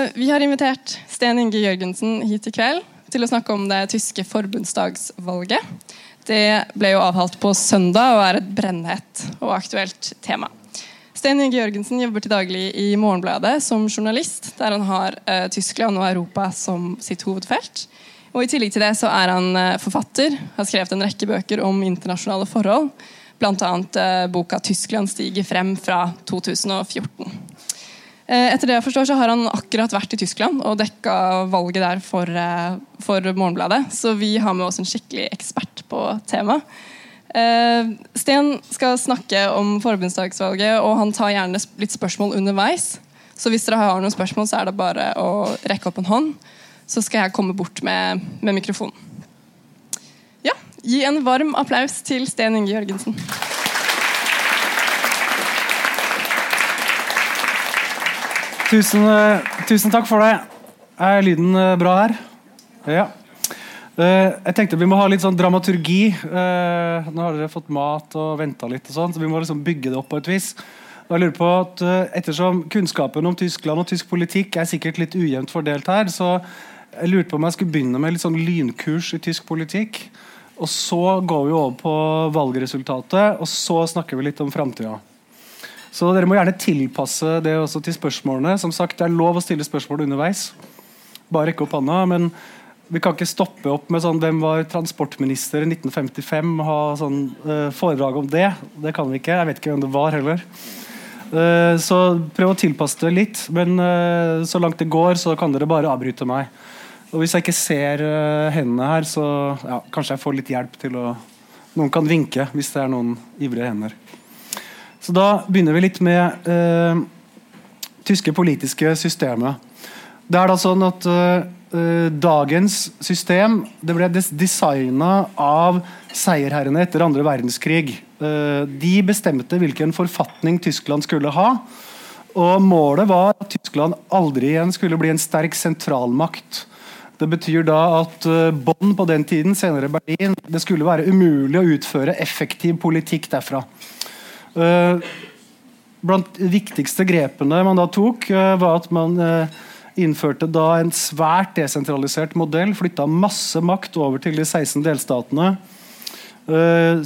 Eh, vi har invitert Sten Inge Jørgensen hit i kveld til å snakke om det tyske forbundsdagsvalget. Det ble jo avholdt på søndag og er et brennhett og aktuelt tema. Sten Inge Jørgensen jobber til daglig i Morgenbladet som journalist, der han har eh, Tyskland og Europa som sitt hovedfelt. Og I tillegg til det så er han eh, forfatter, har skrevet en rekke bøker om internasjonale forhold. Bl.a. Boka 'Tyskland stiger frem' fra 2014. Eh, etter det jeg forstår så har han akkurat vært i Tyskland og dekka valget der for, eh, for Morgenbladet. Så vi har med oss en skikkelig ekspert på temaet. Eh, Sten skal snakke om forbundsdagsvalget, og han tar gjerne litt spørsmål underveis. Så hvis dere har noen spørsmål, så er det bare å rekke opp en hånd. Så skal jeg komme bort med, med mikrofonen. Ja, gi en varm applaus til Sten Inge Jørgensen. Tusen, eh, tusen takk for det. Er lyden eh, bra her? Ja. Eh, jeg tenkte vi må ha litt sånn dramaturgi. nå har dere fått mat og venta litt, og sånt, så vi må liksom bygge det opp på et vis. Og jeg lurer på at Ettersom kunnskapen om Tyskland og tysk politikk er sikkert litt ujevnt fordelt her, så jeg lurte på om jeg skulle begynne med litt sånn lynkurs i tysk politikk. Og så går vi over på valgresultatet, og så snakker vi litt om framtida. Så dere må gjerne tilpasse det også til spørsmålene. Som sagt, Det er lov å stille spørsmål underveis. Bare rekke opp hånda. Men vi kan ikke stoppe opp med sånn Hvem var transportminister i 1955? Ha sånn uh, foredrag om det. Det kan vi ikke. Jeg vet ikke hvem det var heller. Uh, så prøv å tilpasse det litt. Men uh, så langt det går, så kan dere bare avbryte meg. Og hvis jeg ikke ser hendene her, så ja, kanskje jeg får litt hjelp til å Noen kan vinke hvis det er noen ivrige hender. Så da begynner vi litt med eh, tyske politiske systemet. Det er da sånn at eh, dagens system det ble designa av seierherrene etter andre verdenskrig. Eh, de bestemte hvilken forfatning Tyskland skulle ha. Og målet var at Tyskland aldri igjen skulle bli en sterk sentralmakt. Det betyr da at uh, Bonn på den tiden, senere Berlin, det skulle være umulig å utføre effektiv politikk derfra. Eh, blant de viktigste grepene man da tok, eh, var at man eh, innførte da en svært desentralisert modell. Flytta masse makt over til de 16 delstatene.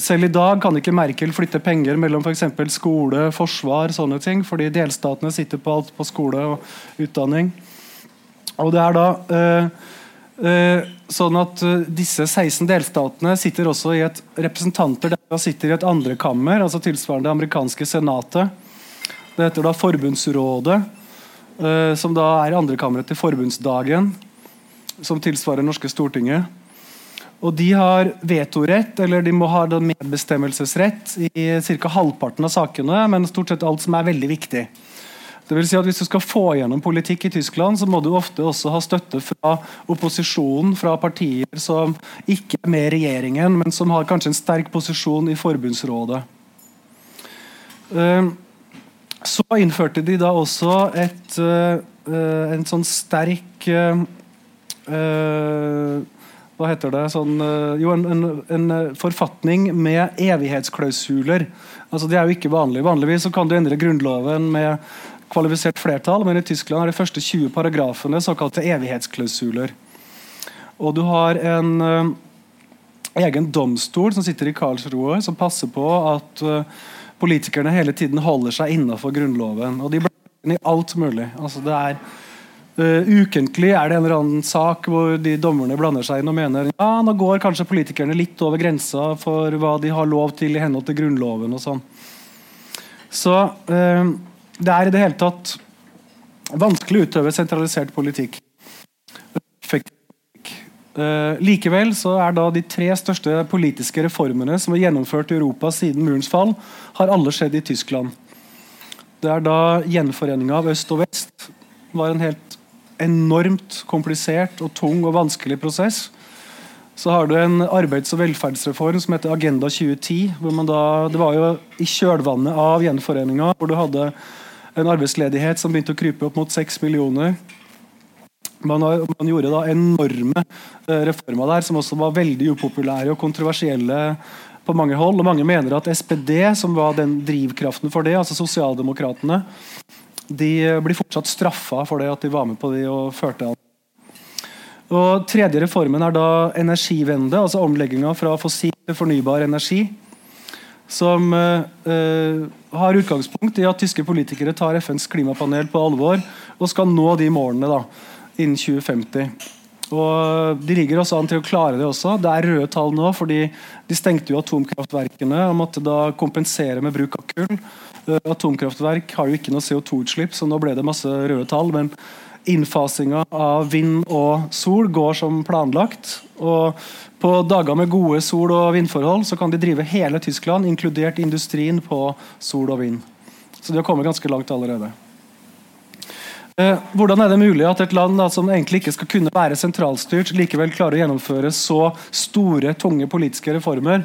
Selv i dag kan ikke Merkel flytte penger mellom for skole, forsvar sånne ting, fordi delstatene sitter på alt på skole og utdanning. Og det er da Eh, sånn at uh, Disse 16 delstatene sitter også i et representanter der sitter i et andrekammer, altså tilsvarende det amerikanske senatet. Det heter da Forbundsrådet, uh, som da er andrekammeret til forbundsdagen, som tilsvarer norske Stortinget. Og De har vetorett, eller de må ha medbestemmelsesrett i ca. halvparten av sakene, men stort sett alt som er veldig viktig. Det vil si at Hvis du skal få gjennom politikk i Tyskland, så må du ofte også ha støtte fra opposisjonen, fra partier som ikke er med i regjeringen, men som har kanskje en sterk posisjon i forbundsrådet. Ehm, så innførte de da også et, eh, en sånn sterk eh, hva heter det sånn, Jo, en, en, en, forfatning med evighetsklausuler. Altså, det er jo ikke vanlig. Vanligvis så kan du endre Grunnloven med kvalifisert flertall, men i Tyskland er de første 20 paragrafene såkalte evighetsklausuler. Og du har en uh, egen domstol som sitter i Karlsruhe, som passer på at uh, politikerne hele tiden holder seg innafor Grunnloven. Og de blander i alt mulig. Altså det er uh, Ukentlig er det en eller annen sak hvor de dommerne blander seg inn og mener ja, nå går kanskje politikerne litt over grensa for hva de har lov til i henhold til Grunnloven. og sånn. Så uh, det er i det hele tatt vanskelig å utøve sentralisert politikk. Uh, likevel så er da de tre største politiske reformene som er gjennomført i Europa siden murens fall, har alle skjedd i Tyskland. Det er da gjenforeninga av øst og vest var en helt enormt komplisert og tung og vanskelig prosess. Så har du en arbeids- og velferdsreform som heter Agenda 2010. hvor man da, Det var jo i kjølvannet av gjenforeninga, hvor du hadde en arbeidsledighet som begynte å krype opp mot 6 millioner. Man, har, man, gjorde da enorme uh, reformer der som også var veldig upopulære og kontroversielle på mange hold. og Mange mener at SPD, som var den drivkraften for det, altså Sosialdemokratene, de blir fortsatt straffa for det at de var med på de og førte an. Og Tredje reformen er da energivende, altså omlegginga fra fossil til fornybar energi. Som uh, har utgangspunkt i at tyske politikere tar FNs klimapanel på alvor og skal nå de målene da, innen 2050. Og De ligger også an til å klare det også. Det er røde tall nå, fordi de stengte jo atomkraftverkene og måtte da kompensere med bruk av kull. Uh, atomkraftverk har jo ikke noe CO2-utslipp, så nå ble det masse røde tall. Men innfasinga av vind og sol går som planlagt. Og på dager med gode sol- og vindforhold så kan de drive hele Tyskland, inkludert industrien, på sol og vind. Så de har kommet ganske langt allerede. Eh, hvordan er det mulig at et land som egentlig ikke skal kunne være sentralstyrt, likevel klarer å gjennomføre så store, tunge politiske reformer?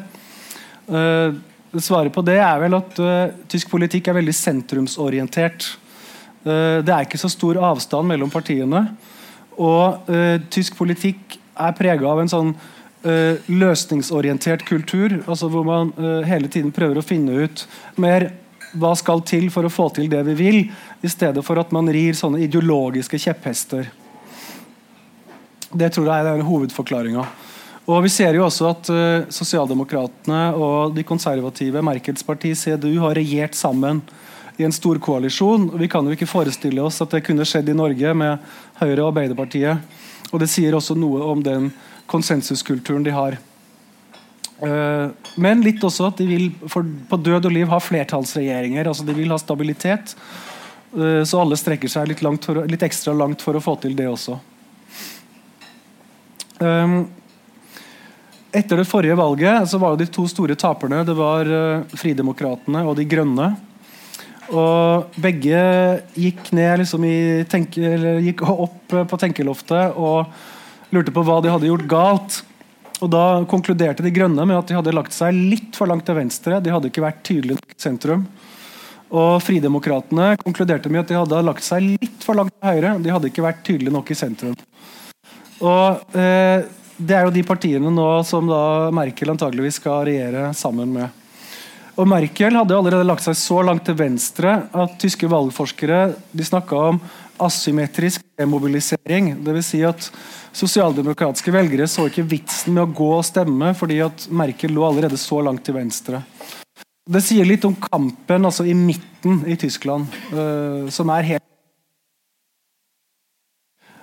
Eh, svaret på det er vel at uh, tysk politikk er veldig sentrumsorientert. Uh, det er ikke så stor avstand mellom partiene. Og uh, tysk politikk er prega av en sånn løsningsorientert kultur, altså hvor man hele tiden prøver å finne ut mer hva skal til for å få til det vi vil, i stedet for at man rir sånne ideologiske kjepphester. Det tror jeg er hovedforklaringa. Og Vi ser jo også at uh, Sosialdemokratene og de konservative, Merkels parti, CDU, har regjert sammen i en stor koalisjon. Vi kan jo ikke forestille oss at det kunne skjedd i Norge med Høyre og Arbeiderpartiet. Og Det sier også noe om den konsensuskulturen de har. Uh, men litt også at de vil på død og liv ha flertallsregjeringer. altså De vil ha stabilitet. Uh, så alle strekker seg litt, for, litt, ekstra langt for å få til det også. Um, etter det forrige valget så var det de to store taperne det var Fridemokratene og De Grønne. Og begge gikk, ned, liksom, tenke, gikk opp på tenkeloftet og lurte på hva de hadde gjort galt. Og Da konkluderte De Grønne med at de hadde lagt seg litt for langt til venstre. De hadde ikke vært tydelig nok i sentrum. Og Fridemokratene konkluderte med at de hadde lagt seg litt for langt til høyre. De hadde ikke vært tydelige nok i sentrum. Og eh, det er jo de partiene nå som da Merkel antageligvis skal regjere sammen med. Og Merkel hadde allerede lagt seg så langt til venstre at tyske valgforskere de snakka om asymmetrisk demobilisering. Dvs. Si at sosialdemokratiske velgere så ikke vitsen med å gå og stemme fordi at Merkel lå allerede så langt til venstre. Det sier litt om kampen altså i midten i Tyskland, uh, som er helt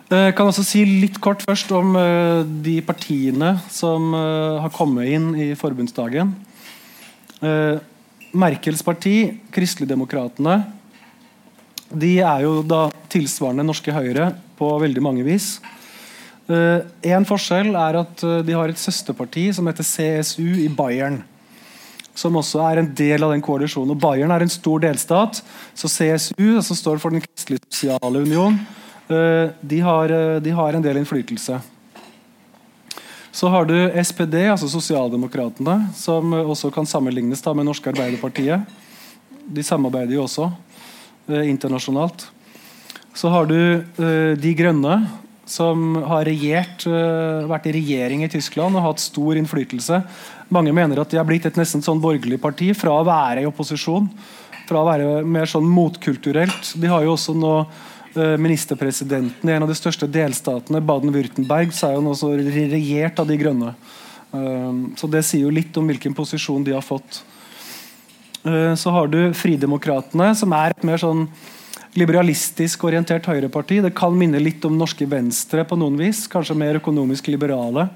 jeg kan også si litt kort først om uh, de partiene som har kommet inn i forbundsdagen. Uh, Merkels parti, Kristeligdemokratene, de er jo da tilsvarende norske Høyre på veldig mange vis. En forskjell er at de har et søsterparti som heter CSU i Bayern. Som også er en del av den koalisjonen. Og Bayern er en stor delstat, så CSU, som står for Den kristelige sosiale union, Eh, de har, eh, de har en del innflytelse. Så har du SPD, altså Sosialdemokratene, som også kan sammenlignes da med Norske Arbeiderpartiet. De samarbeider jo også eh, internasjonalt. Så har du eh, De Grønne, som har regjert, eh, vært i regjering i Tyskland og hatt stor innflytelse. Mange mener at de har blitt et nesten sånn borgerlig parti fra å være i opposisjon. Fra å være mer sånn motkulturelt. De har jo også nå ministerpresidenten i en av de største delstatene, Baden-Würtemberg, er han også regjert av De grønne. Eh, så Det sier jo litt om hvilken posisjon de har fått. Eh, så har du Fridemokratene, som er et mer sånn liberalistisk orientert høyreparti. Det kan minne litt om norske Venstre på noen vis. Kanskje mer økonomisk liberale.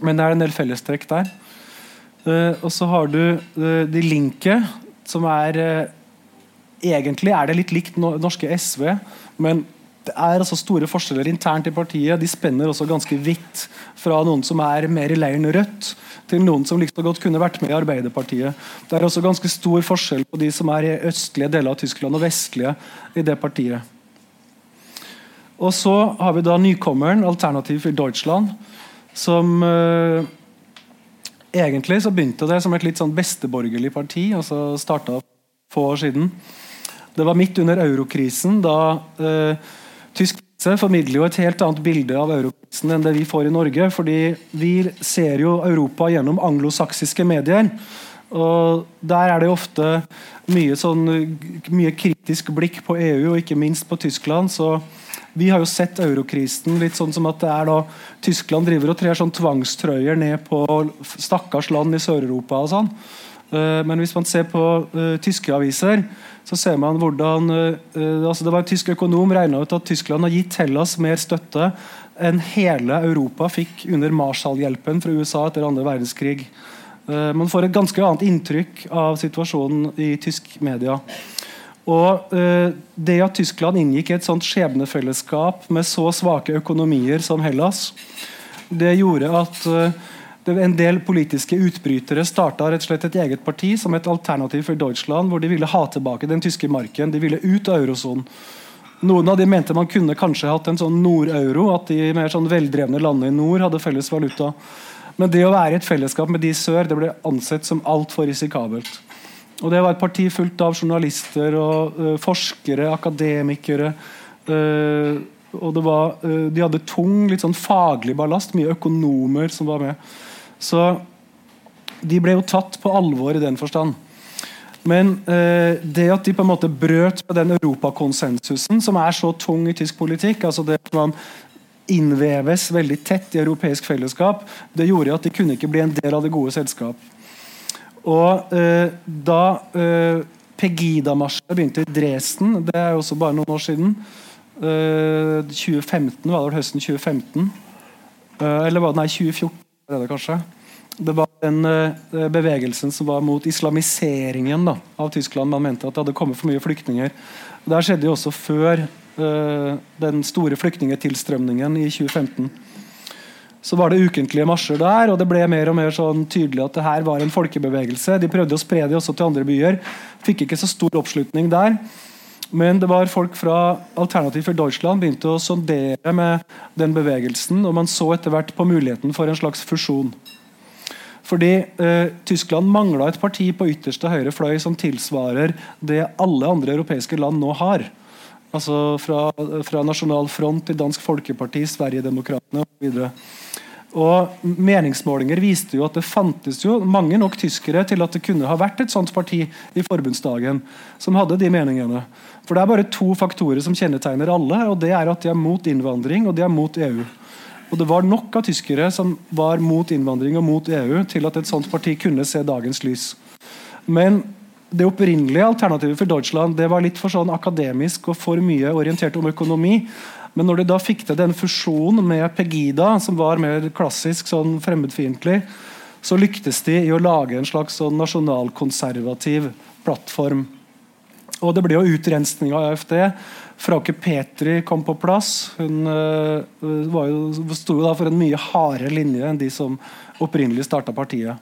Men det er en del fellestrekk der. Og så har du De Linke, som er Egentlig er det litt likt norske SV, men det er altså store forskjeller internt i partiet. De spenner også ganske vidt. Fra noen som er mer i leiren Rødt, til noen som like godt kunne vært med i Arbeiderpartiet. Det er også ganske stor forskjell på de som er i østlige deler av Tyskland og vestlige i det partiet. Og så har vi da nykommeren Alternativ for Deutschland, som uh, Egentlig så begynte det som et litt sånn besteborgerlig parti. altså Starta få år siden. Det var midt under eurokrisen, da eh, tysk presse formidler jo et helt annet bilde av eurokrisen enn det vi får i Norge. fordi vi ser jo Europa gjennom anglosaksiske medier. Og Der er det ofte mye, sånn, mye kritisk blikk på EU, og ikke minst på Tyskland. så vi har jo sett eurokrisen litt sånn som at det er da Tyskland driver og trer sånn tvangstrøyer ned på stakkars land i Sør-Europa. og sånn. Uh, men hvis man ser på uh, tyske aviser, så ser man hvordan uh, altså Det var en tysk økonom regna ut at Tyskland har gitt Hellas mer støtte enn hele Europa fikk under Marshall-hjelpen fra USA etter andre verdenskrig. man får et ganske annet inntrykk av situasjonen i tysk media. Og Det at Tyskland inngikk et sånt skjebnefellesskap med så svake økonomier som Hellas, det gjorde at en del politiske utbrytere starta et eget parti som et alternativ for Deutschland, hvor de ville ha tilbake den tyske marken. De ville ut av eurosonen. Noen av de mente man kunne kanskje hatt en sånn nord-euro, at de mer sånn veldrevne landene i nord hadde felles valuta. Men det å være i et fellesskap med de i sør det ble ansett som altfor risikabelt. Og Det var et parti fullt av journalister, og uh, forskere, akademikere. Uh, og var, uh, De hadde tung litt sånn faglig ballast, mye økonomer som var med. Så de ble jo tatt på alvor i den forstand. Men det at de på en måte brøt med den europakonsensusen som er så tung i tysk politikk, altså det at man innveves veldig tett i europeisk fellesskap, det gjorde at de kunne ikke bli en del av det gode selskap. Og eh, da eh, Pegida-marsjen begynte i Dresden, det er jo også bare noen år siden eh, 2015 var det høsten 2015. Eh, eller var det nei, 2014, er det kanskje. Det var den eh, bevegelsen som var mot islamiseringen da, av Tyskland. Man mente at det hadde kommet for mye flyktninger. Det skjedde jo også før uh, den store flyktningetilstrømningen i 2015 så var det ukentlige marsjer der, og det ble mer og mer sånn tydelig at det her var en folkebevegelse. De prøvde å spre det også til andre byer. Fikk ikke så stor oppslutning der. Men det var folk fra Alternativ for Deutschland begynte å sondere med den bevegelsen, og man så etter hvert på muligheten for en slags fusjon. Fordi eh, Tyskland mangla et parti på ytterste høyre fløy som tilsvarer det alle andre europeiske land nå har. Altså fra, fra Nasjonal Front til Dansk Folkeparti, Sverigedemokraterna osv. Og Meningsmålinger viste jo at det fantes jo mange nok tyskere til at det kunne ha vært et sånt parti i forbundsdagen som hadde de meningene. For Det er bare to faktorer som kjennetegner alle. og det er at De er mot innvandring og de er mot EU. Og Det var nok av tyskere som var mot innvandring og mot EU til at et sånt parti kunne se dagens lys. Men det opprinnelige alternativet for Deutschland det var litt for sånn akademisk og for mye orientert om økonomi. Men når de da fikk til den fusjonen med Pegida, som var mer klassisk sånn fremmedfiendtlig, så lyktes de i å lage en slags sånn nasjonalkonservativ plattform. Og Det ble jo utrensning av AFD. Frauke Petri kom på plass. Hun uh, jo, sto jo da for en mye hardere linje enn de som opprinnelig starta partiet.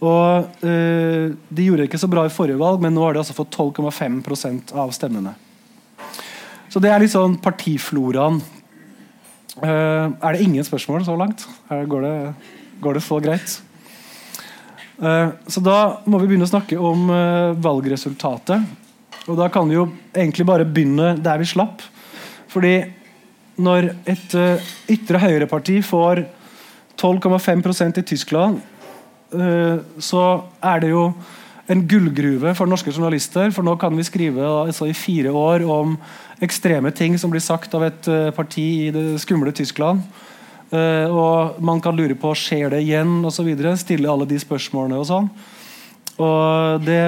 Og uh, De gjorde det ikke så bra i forrige valg, men nå har de altså fått 12,5% av stemmene. Så det er litt sånn partifloraen. Uh, er det ingen spørsmål så langt? Går det, går det så greit? Så da må vi begynne å snakke om valgresultatet. Og da kan vi jo egentlig bare begynne der vi slapp. Fordi når et ytre høyreparti får 12,5% i Tyskland, så er det jo en gullgruve for norske journalister. For nå kan vi skrive altså, i fire år om ekstreme ting som blir sagt av et uh, parti i det skumle Tyskland. Uh, og man kan lure på skjer det igjen osv. Stille alle de spørsmålene og sånn. Og det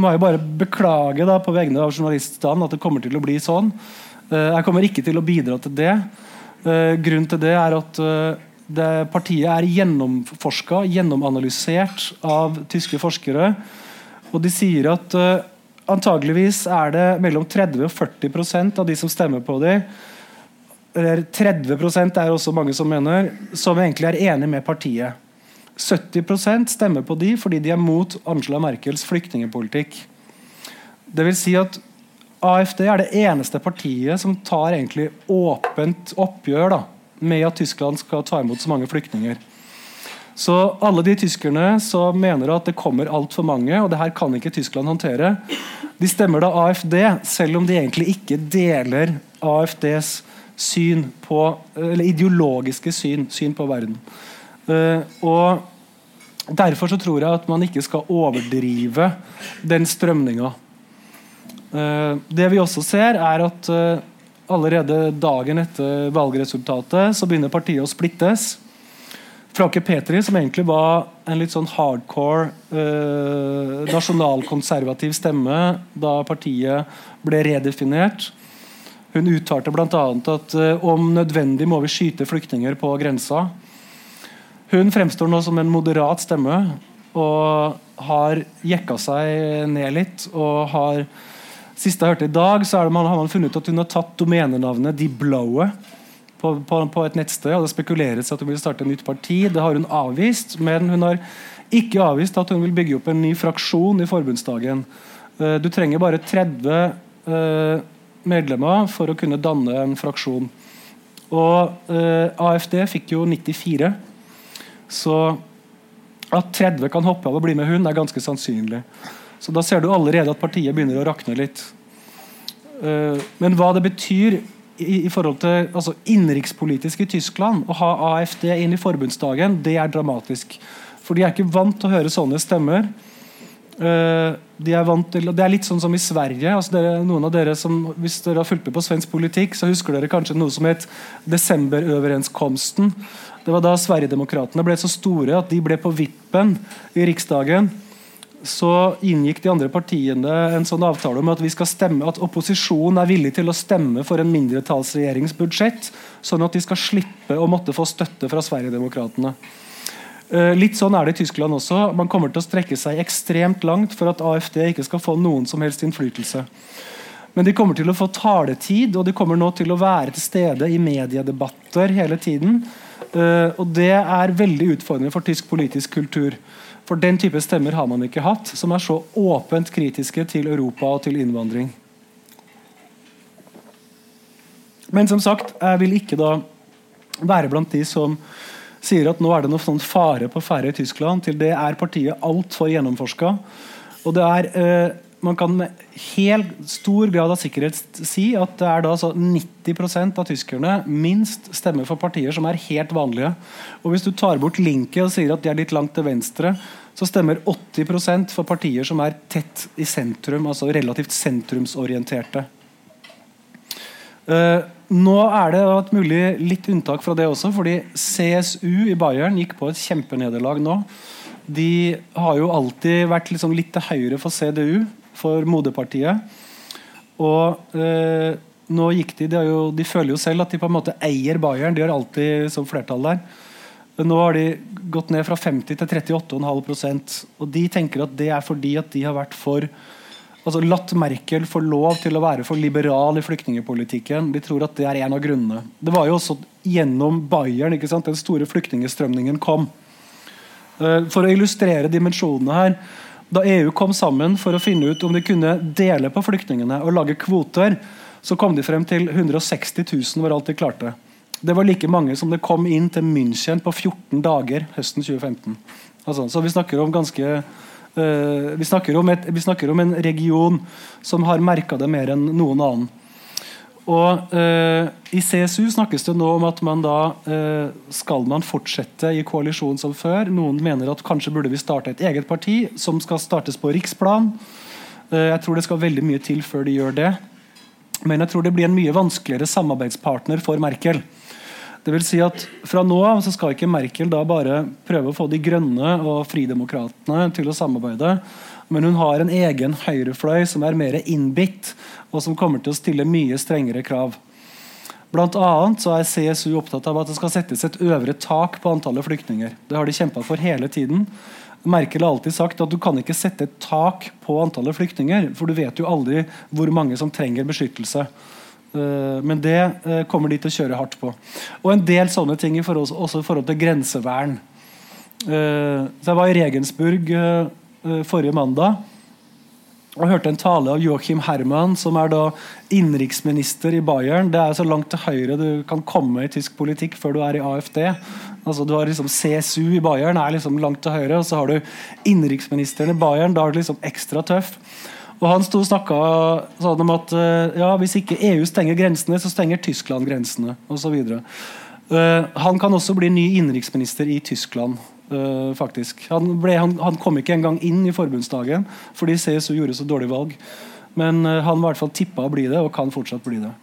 må jeg bare beklage da, på vegne av journaliststanden at det kommer til å bli sånn. Uh, jeg kommer ikke til å bidra til det. grunnen til det er at det partiet er gjennomforska, gjennomanalysert av tyske forskere. Og de sier at antageligvis er det mellom 30 og 40% av de som stemmer på dem, eller 30% er også mange som mener, som egentlig er enig med partiet. 70% stemmer på de fordi de er mot Angela Merkels flyktningepolitikk. Det vil si at AFD er det eneste partiet som tar egentlig åpent oppgjør da, med at Tyskland skal ta imot så mange flyktninger. Så alle de tyskerne som mener at det kommer altfor mange, og det her kan ikke Tyskland håndtere, de stemmer da AFD, selv om de egentlig ikke deler AFDs syn på, eller ideologiske syn, syn på verden. Uh, og Derfor så tror jeg at man ikke skal overdrive den strømninga. Eh, det vi også ser, er at eh, allerede dagen etter valgresultatet så begynner partiet å splittes. Frake Petri, som egentlig var en litt sånn hardcore eh, nasjonalkonservativ stemme da partiet ble redefinert, hun uttalte bl.a. at eh, om nødvendig må vi skyte flyktninger på grensa. Hun fremstår nå som en moderat stemme og har jekka seg ned litt. og har Siste jeg hørte i dag, så man, har man funnet ut at hun har tatt domenenavnet De Blowe på, på, på, et nettsted. og Det spekuleres at hun vil starte et nytt parti. Det har hun avvist. Men hun har ikke avvist at hun vil bygge opp en ny fraksjon i forbundsdagen. Uh, du trenger bare 30 uh, eh, medlemmer for å kunne danne en fraksjon. Og uh, AFD fikk jo 94. Så at 30 kan hoppe av og bli med hun, er ganske sannsynlig. Så da ser du allerede at partiet begynner å rakne litt. Uh, men hva det betyr i, forhold til altså, innenrikspolitisk i Tyskland å ha AFD inn i forbundsdagen, det er dramatisk. For de er ikke vant til å høre sånne stemmer. Uh, de er til, det er litt sånn som i Sverige. Altså dere, noen av dere som, Hvis dere har fulgt med på svensk politikk, så husker dere kanskje noe som het desemberøverenskomsten. Det var da Sverigedemokraterna ble så store at de ble på vippen i Riksdagen. Så inngikk de andre partiene en sånn avtale om at, vi skal stemme, at opposisjonen er villig til å stemme for en mindretallsregjeringsbudsjett, sånn at de skal slippe å måtte få støtte fra Sverigedemokraterna. Uh, litt sånn er det i Tyskland også. Man kommer til å strekke seg ekstremt langt for at AFD ikke skal få noen som helst innflytelse. Men de kommer til å få taletid, og de kommer nå til å være til stede i mediedebatter hele tiden. Uh, og Det er veldig utfordrende for tysk politisk kultur. For Den type stemmer har man ikke hatt, som er så åpent kritiske til Europa og til innvandring. Men som sagt, jeg vil ikke da være blant de som sier at nå er det noe sånn fare på ferde i Tyskland. Til det er partiet altfor gjennomforska. Og det er uh, man kan med helt stor grad av sikkerhet si at det er da så 90% av tyskerne minst stemmer for partier som er helt vanlige. Og Hvis du tar bort linket og sier at de er litt langt til venstre, så stemmer 80% for partier som er tett i sentrum, altså relativt sentrumsorienterte. Uh, nå er det et mulig litt unntak fra det også, fordi CSU i Bayern gikk på et kjempenederlag nå. De har jo alltid vært liksom litt til høyre for CDU for moderpartiet. Og eh, nå gikk de, de, jo, de, føler jo selv at de på en måte eier Bayern. De har alltid som flertall der. Nå har de gått ned fra 50 til 38,5% Og de tenker at det er fordi at de har vært for altså latt Merkel få lov til å være for liberal i flyktningepolitikken. De tror at det er en av grunnene. Det var jo også gjennom Bayern ikke sant, den store flyktningstrømningen kom. Eh, for å illustrere dimensjonene her da EU kom sammen for å finne ut om de kunne dele på flyktningene og lage kvoter, så kom de frem til 160 000 var alt de klarte. Det var like mange som det kom inn til München på 14 dager høsten 2015. Altså, så vi snakker om ganske uh, vi, snakker om et, vi snakker om en region som har merka det mer enn noen annen. Og eh, I CSU snakkes det nå om at man da eh, skal man fortsette i koalisjon som før. Noen mener at kanskje burde vi starte et eget parti som skal startes på riksplan. Eh, jeg tror det skal veldig mye til før de gjør det. Men jeg tror det blir en mye vanskeligere samarbeidspartner for Merkel. Det vil si at Fra nå av så skal ikke Merkel da bare prøve å få de grønne og fridemokratene til å samarbeide. Men hun har en egen høyrefløy som er mer innbitt, og som kommer til å stille mye strengere krav. Blant annet er CSU opptatt av at det skal settes et øvre tak på antallet flyktninger. Det har de kjempa for hele tiden. Merkel har alltid sagt at du kan ikke sette et tak på antallet flyktninger, for du vet jo aldri hvor mange som trenger beskyttelse. Eh, men det eh, kommer de til å kjøre hardt på. Og en del sånne ting også i forhold til grensevern. Eh, så Jeg var i Regensburg forrige mandag og hørte en tale av Joachim Herman, som er da innenriksminister i Bayern. Det er så langt til høyre du kan komme i tysk politikk før du er i AFD. Altså Du har liksom CSU i Bayern, er liksom langt til høyre. Og så har du innenriksministeren i Bayern, da er det liksom ekstra tøff. Og Han sto og snakka sånn om at eh, ja, hvis ikke EU stenger grensene, så stenger Tyskland grensene osv. Uh, eh, han kan også bli ny innenriksminister i Tyskland. Uh, faktisk. Han, ble, han, han, kom ikke engang inn i forbundsdagen fordi CSU gjorde så dårlig valg. Men uh, han var i hvert fall tippa å bli det, og kan fortsatt bli det.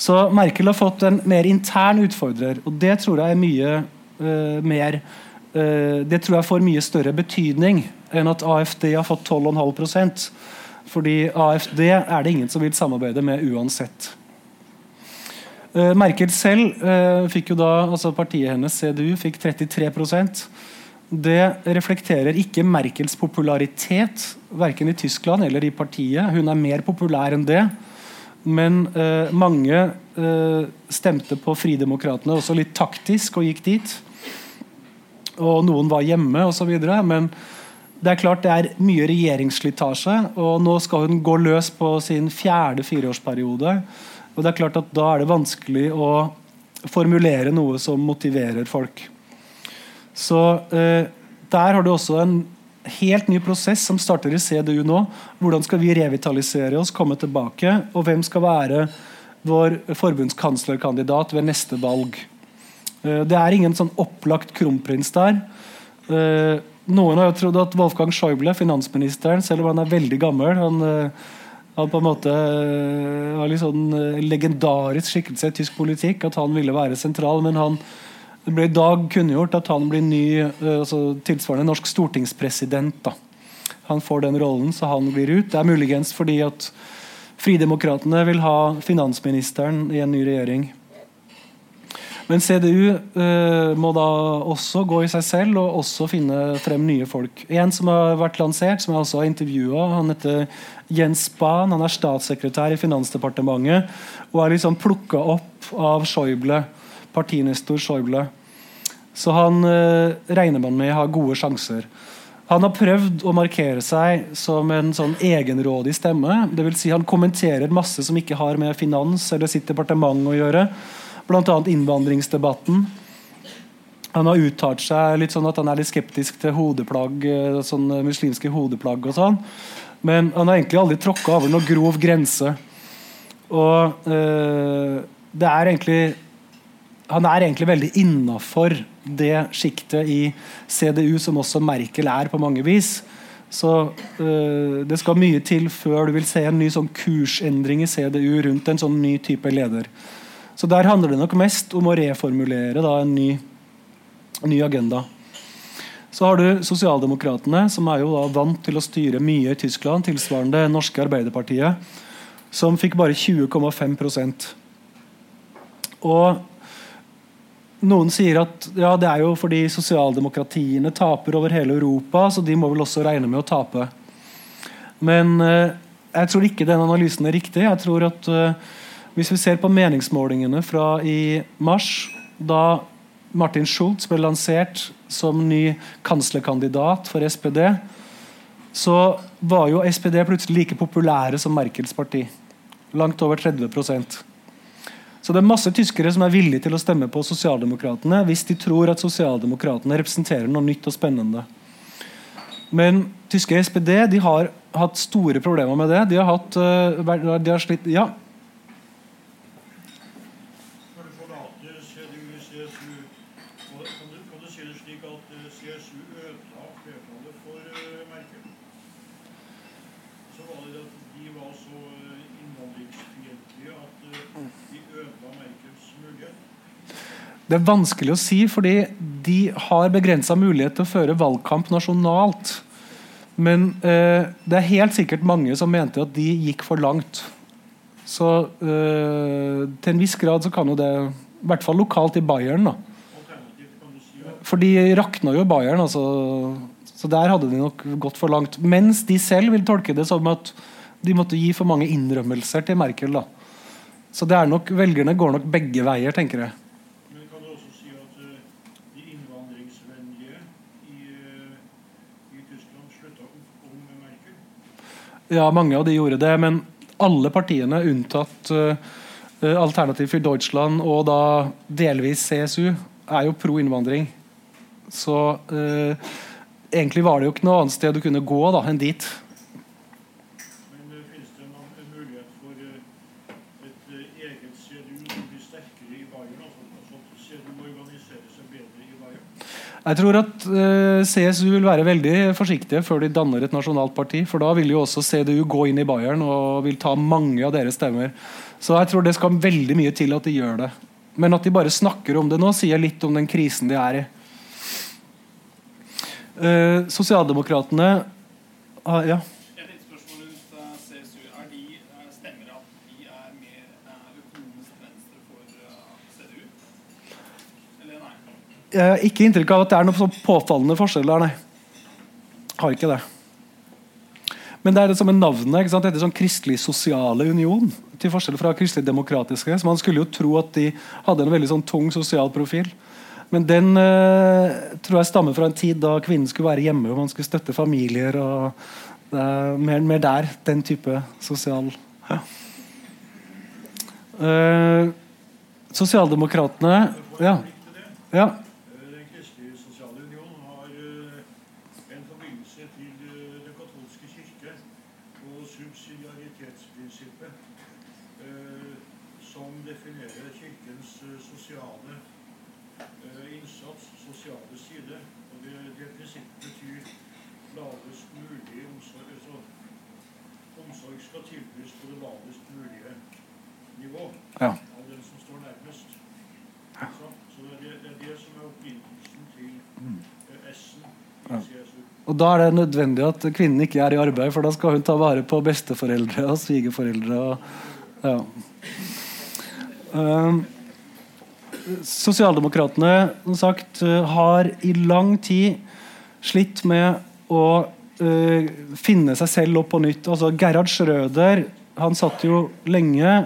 Så Merkel har fått en mer intern utfordrer, og det tror jeg er mye uh, mer Det tror jeg får mye større betydning enn at AFD har fått 12,5% Fordi AFD er det ingen som vil samarbeide med uansett. Uh, Merkel selv uh, fikk jo da, altså Partiet hennes, CDU, fikk 33% Det reflekterer ikke Merkels popularitet, verken i Tyskland eller i partiet. Hun er mer populær enn det. Men uh, mange stemte på Fridemokratene også litt taktisk og gikk dit. Og noen var hjemme osv. Men det er klart det er mye regjeringsslitasje, og nå skal hun gå løs på sin fjerde fireårsperiode. Og det er klart at Da er det vanskelig å formulere noe som motiverer folk. Så eh, Der har du også en helt ny prosess som starter i CDU nå. Hvordan skal vi revitalisere oss, komme tilbake? Og hvem skal være vår forbundskanslerkandidat ved neste valg? Eh, det er ingen sånn opplagt kronprins der. Eh, noen har jo trodd at Wolfgang Schäuble, finansministeren, selv om han er veldig gammel han eh, han på en måte eh, var litt sånn eh, legendarisk skikkelse i tysk politikk. At han ville være sentral. Men han, det ble i dag kunngjort at han blir ny eh, altså tilsvarende norsk stortingspresident. Da. Han får den rollen, så han blir ut. Det er muligens fordi at Fridemokratene vil ha finansministeren i en ny regjering. Men CDU uh, må da også gå i seg selv og også finne frem nye folk. En som har vært lansert, som jeg også har intervjua, han heter Jens Spahn. Han er statssekretær i Finansdepartementet og er liksom plukka opp av Schäuble, partinestor Schäuble. Så han uh, regner man med har gode sjanser. Han har prøvd å markere seg som en sånn egenrådig stemme. Det vil si Han kommenterer masse som ikke har med finans eller sitt departement å gjøre bl.a. innvandringsdebatten. Han har uttalt seg litt sånn at han er litt skeptisk til hodeplagg, eh, sånn eh, muslimske hodeplagg. og sånn. Men han har egentlig aldri tråkka over noen grov grense. Og øh, det er egentlig Han er egentlig veldig innafor det sjiktet i CDU som også Merkel er på mange vis. Så øh, det skal mye til før du vil se en ny sånn kursendring i CDU rundt en sånn ny type leder. Så der handler det nok mest om å reformulere da, en, ny, en, ny, agenda. Så har du Sosialdemokratene, som er jo da vant til å styre mye i Tyskland, tilsvarende norske Arbeiderpartiet, som fikk bare 20,5% Og noen sier at ja, det er jo fordi sosialdemokratiene taper over hele Europa, så de må vel også regne med å tape. Men eh, jeg tror ikke den analysen er riktig. Jeg tror at eh, hvis vi ser på meningsmålingene fra i mars, da Martin Schultz ble lansert som ny kanslerkandidat for SPD, så var jo SPD plutselig like populære som Merkels parti. Langt over 30% Så det er masse tyskere som er villige til å stemme på Sosialdemokratene hvis de tror at Sosialdemokratene representerer noe nytt og spennende. Men tyske SPD de har hatt store problemer med det. De har, hatt, eh, de har slitt, ja, Det er vanskelig å si, fordi de har begrensa mulighet til å føre valgkamp nasjonalt. Men eh, det er helt sikkert mange som mente at de gikk for langt. Så eh, til en viss grad så kan jo det I hvert fall lokalt i Bayern. da. For de rakna jo Bayern, altså, så der hadde de nok gått for langt. Mens de selv vil tolke det som at de måtte gi for mange innrømmelser til Merkel. da. Så det er nok, velgerne går nok begge veier, tenker jeg. Ja, mange av de gjorde det, men alle partiene unntatt uh, Alternativ for Deutschland og da delvis CSU er jo pro innvandring. Så uh, egentlig var det jo ikke noe annet sted du kunne gå da, enn dit. Jeg tror at uh, CSU vil være veldig forsiktige før de danner et nasjonalt parti. For da vil jo også CDU gå inn i Bayern og vil ta mange av deres stemmer. Så jeg tror det skal veldig mye til at de gjør det. Men at de bare snakker om det nå, sier litt om den krisen de er i. Uh, Sosialdemokratene uh, Ja. Eh, ikke inntrykk av at det er noen påfallende forskjell der, nei. Har ikke det. Men det er det er navnet. ikke sant? Det heter sånn Kristelig Sosiale Union. Til forskjell fra Kristelig Demokratiske. Så Man skulle jo tro at de hadde en veldig sånn tung sosial profil. Men den eh, tror jeg stammer fra en tid da kvinnen skulle være hjemme og man skulle støtte familier. og er mer, mer der. Den type sosial ja. eh, Sosialdemokratene ja. Ja. Og Da er det nødvendig at kvinnen ikke er i arbeid, for da skal hun ta vare på besteforeldre og svigerforeldre. Og, ja. um, Sosialdemokratene sagt, har i lang tid slitt med å uh, finne seg selv opp på nytt. Altså, Gerhard Schrøder han satt jo lenge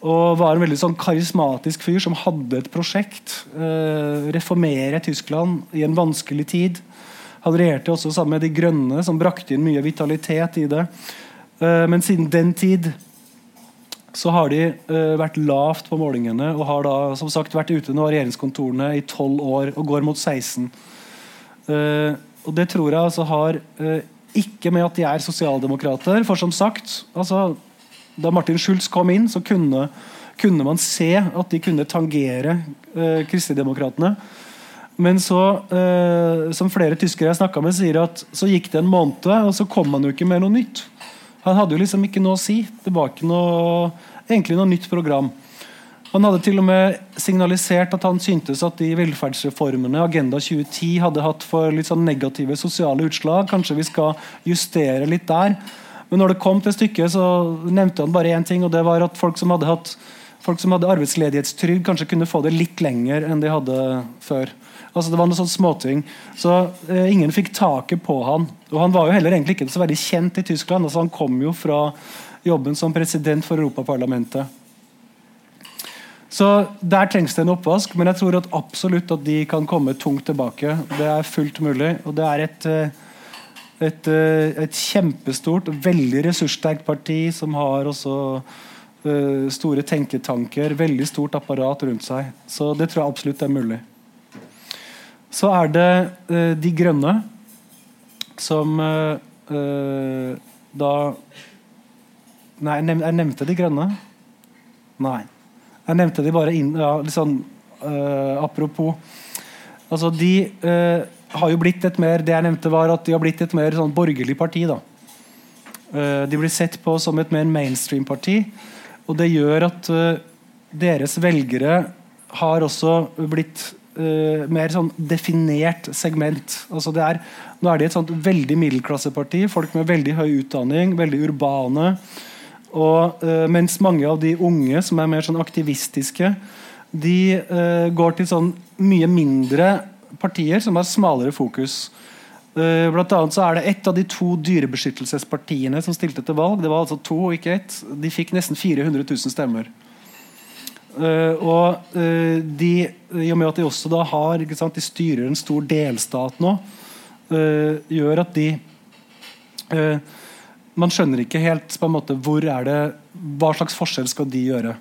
og var en veldig sånn karismatisk fyr som hadde et prosjekt. Uh, reformere Tyskland i en vanskelig tid. Han regjerte også sammen med De Grønne, som brakte inn mye vitalitet i det. Eh, men siden den tid så har de eh, vært lavt på målingene og har da som sagt vært ute av regjeringskontorene i tolv år og går mot 16. Eh, og det tror jeg altså har ikke med at de er sosialdemokrater, for som sagt altså da Martin Schulz kom inn, så kunne, kunne man se at de kunne tangere eh, Kristendemokratene. Men så, eh, som flere tyskere jeg snakka med, sier at så gikk det en måned, og så kom han jo ikke med noe nytt. Han hadde jo liksom ikke noe å si. Det var ikke noe, egentlig noe nytt program. Han hadde til og med signalisert at han syntes at de velferdsreformene Agenda 2010 hadde hatt for litt sånn negative sosiale utslag. Kanskje vi skal justere litt der. Men når det kom til stykket, så nevnte han bare én ting, og det var at folk som hadde, hatt, folk som hadde arbeidsledighetstrygd, kanskje kunne få det litt lenger enn de hadde før. Altså Det var noen sånne småting. Så eh, ingen fikk taket på han. Og han var jo heller egentlig ikke så veldig kjent i Tyskland. altså Han kom jo fra jobben som president for Europaparlamentet. Så Der trengs det en oppvask, men jeg tror at absolutt at de kan komme tungt tilbake. Det er fullt mulig. og det er et... Eh, et, eh, et kjempestort, veldig ressurssterkt parti som har også uh, store tenketanker, veldig stort apparat rundt seg. Så det tror jeg absolutt er mulig. Så er det uh, De Grønne, som uh, da Nei, jeg nevnte De Grønne. Nei. Jeg nevnte de bare inn, ja, litt sånn apropos. Altså, de har jo blitt et mer det jeg nevnte var at de har blitt et mer sånn borgerlig parti. da. Uh, de blir sett på som et mer mainstream-parti. Og det gjør at deres velgere har også blitt uh, mer sånn definert segment. Altså er, nå er de et sånt veldig middelklasseparti. Folk med veldig høy utdanning, veldig urbane. Og, mens mange av de unge som er mer sånn aktivistiske, de går til sånn mye mindre partier som har smalere fokus. Uh, blant annet så er det ett av de to dyrebeskyttelsespartiene som stilte til valg. Det var altså to, ikke ett. De fikk nesten 400 000 stemmer. Uh, og uh, de, i og med at de også da har sant, De styrer en stor delstat nå, gjør at de Man skjønner ikke helt på en måte hvor er det hva slags forskjell skal de gjøre.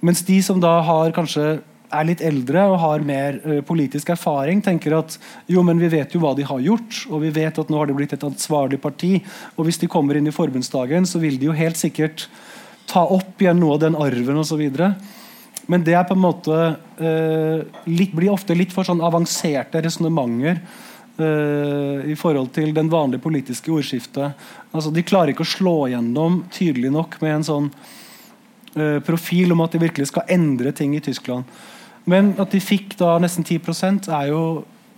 Mens de som da har kanskje er litt eldre og har mer uh, politisk erfaring, tenker at jo, men vi vet jo hva de har gjort, og vi vet at nå har de blitt et ansvarlig parti. Og hvis de kommer inn i forbundsdagen, så vil de jo helt sikkert ta opp igjen noe av den arven osv. Men det er på en måte eh, litt, blir ofte litt for sånn avanserte resonnementer eh, i forhold til den vanlige politiske ordskiftet. Altså, de klarer ikke å slå gjennom tydelig nok med en sånn eh, profil om at de virkelig skal endre ting i Tyskland. Men at de fikk da nesten 10% er jo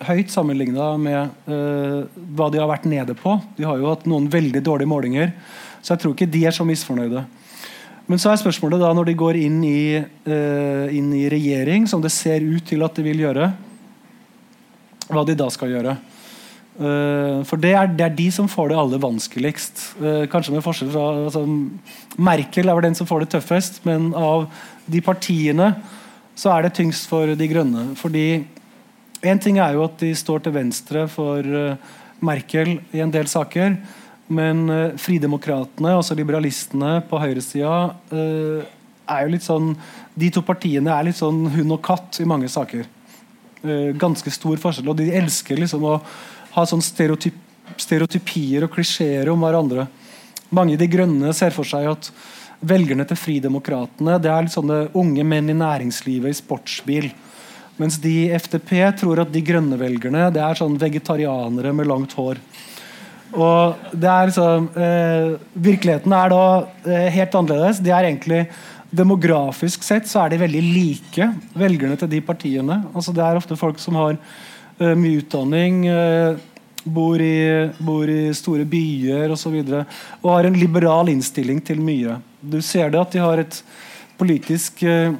høyt sammenligna med uh, hva de har vært nede på. De har jo hatt noen veldig dårlige målinger, så jeg tror ikke de er så misfornøyde. Men så er spørsmålet da når de går inn i, uh, inn i regjering, som det ser ut til at de vil gjøre, hva de da skal gjøre. Uh, for det er, det er, de som får det aller vanskeligst. kanskje med forskjell fra altså, Merkel er vel den som får det tøffest, men av de partiene så er det tyngst for De grønne. fordi en ting er jo at de står til venstre for uh, Merkel i en del saker. Men uh, Fridemokratene, altså liberalistene på høyresida, uh, er jo litt sånn De to partiene er litt sånn hund og katt i mange saker. Uh, ganske stor forskjell. Og de elsker liksom å ha sånn stereotyp, stereotypier og klisjeer om hverandre. Mange i De grønne ser for seg at velgerne til Fridemokratene det er litt sånne unge menn i næringslivet i sportsbil mens de i FTP tror at de grønne velgerne det er sånn vegetarianere med langt hår. Og det er liksom eh, Virkeligheten er da eh, helt annerledes. De er egentlig Demografisk sett så er de veldig like, velgerne til de partiene. Altså Det er ofte folk som har eh, mye utdanning, eh, bor i, bor, i, store byer osv. Og, så og har en liberal innstilling til mye. Du ser det at de har et politisk eh,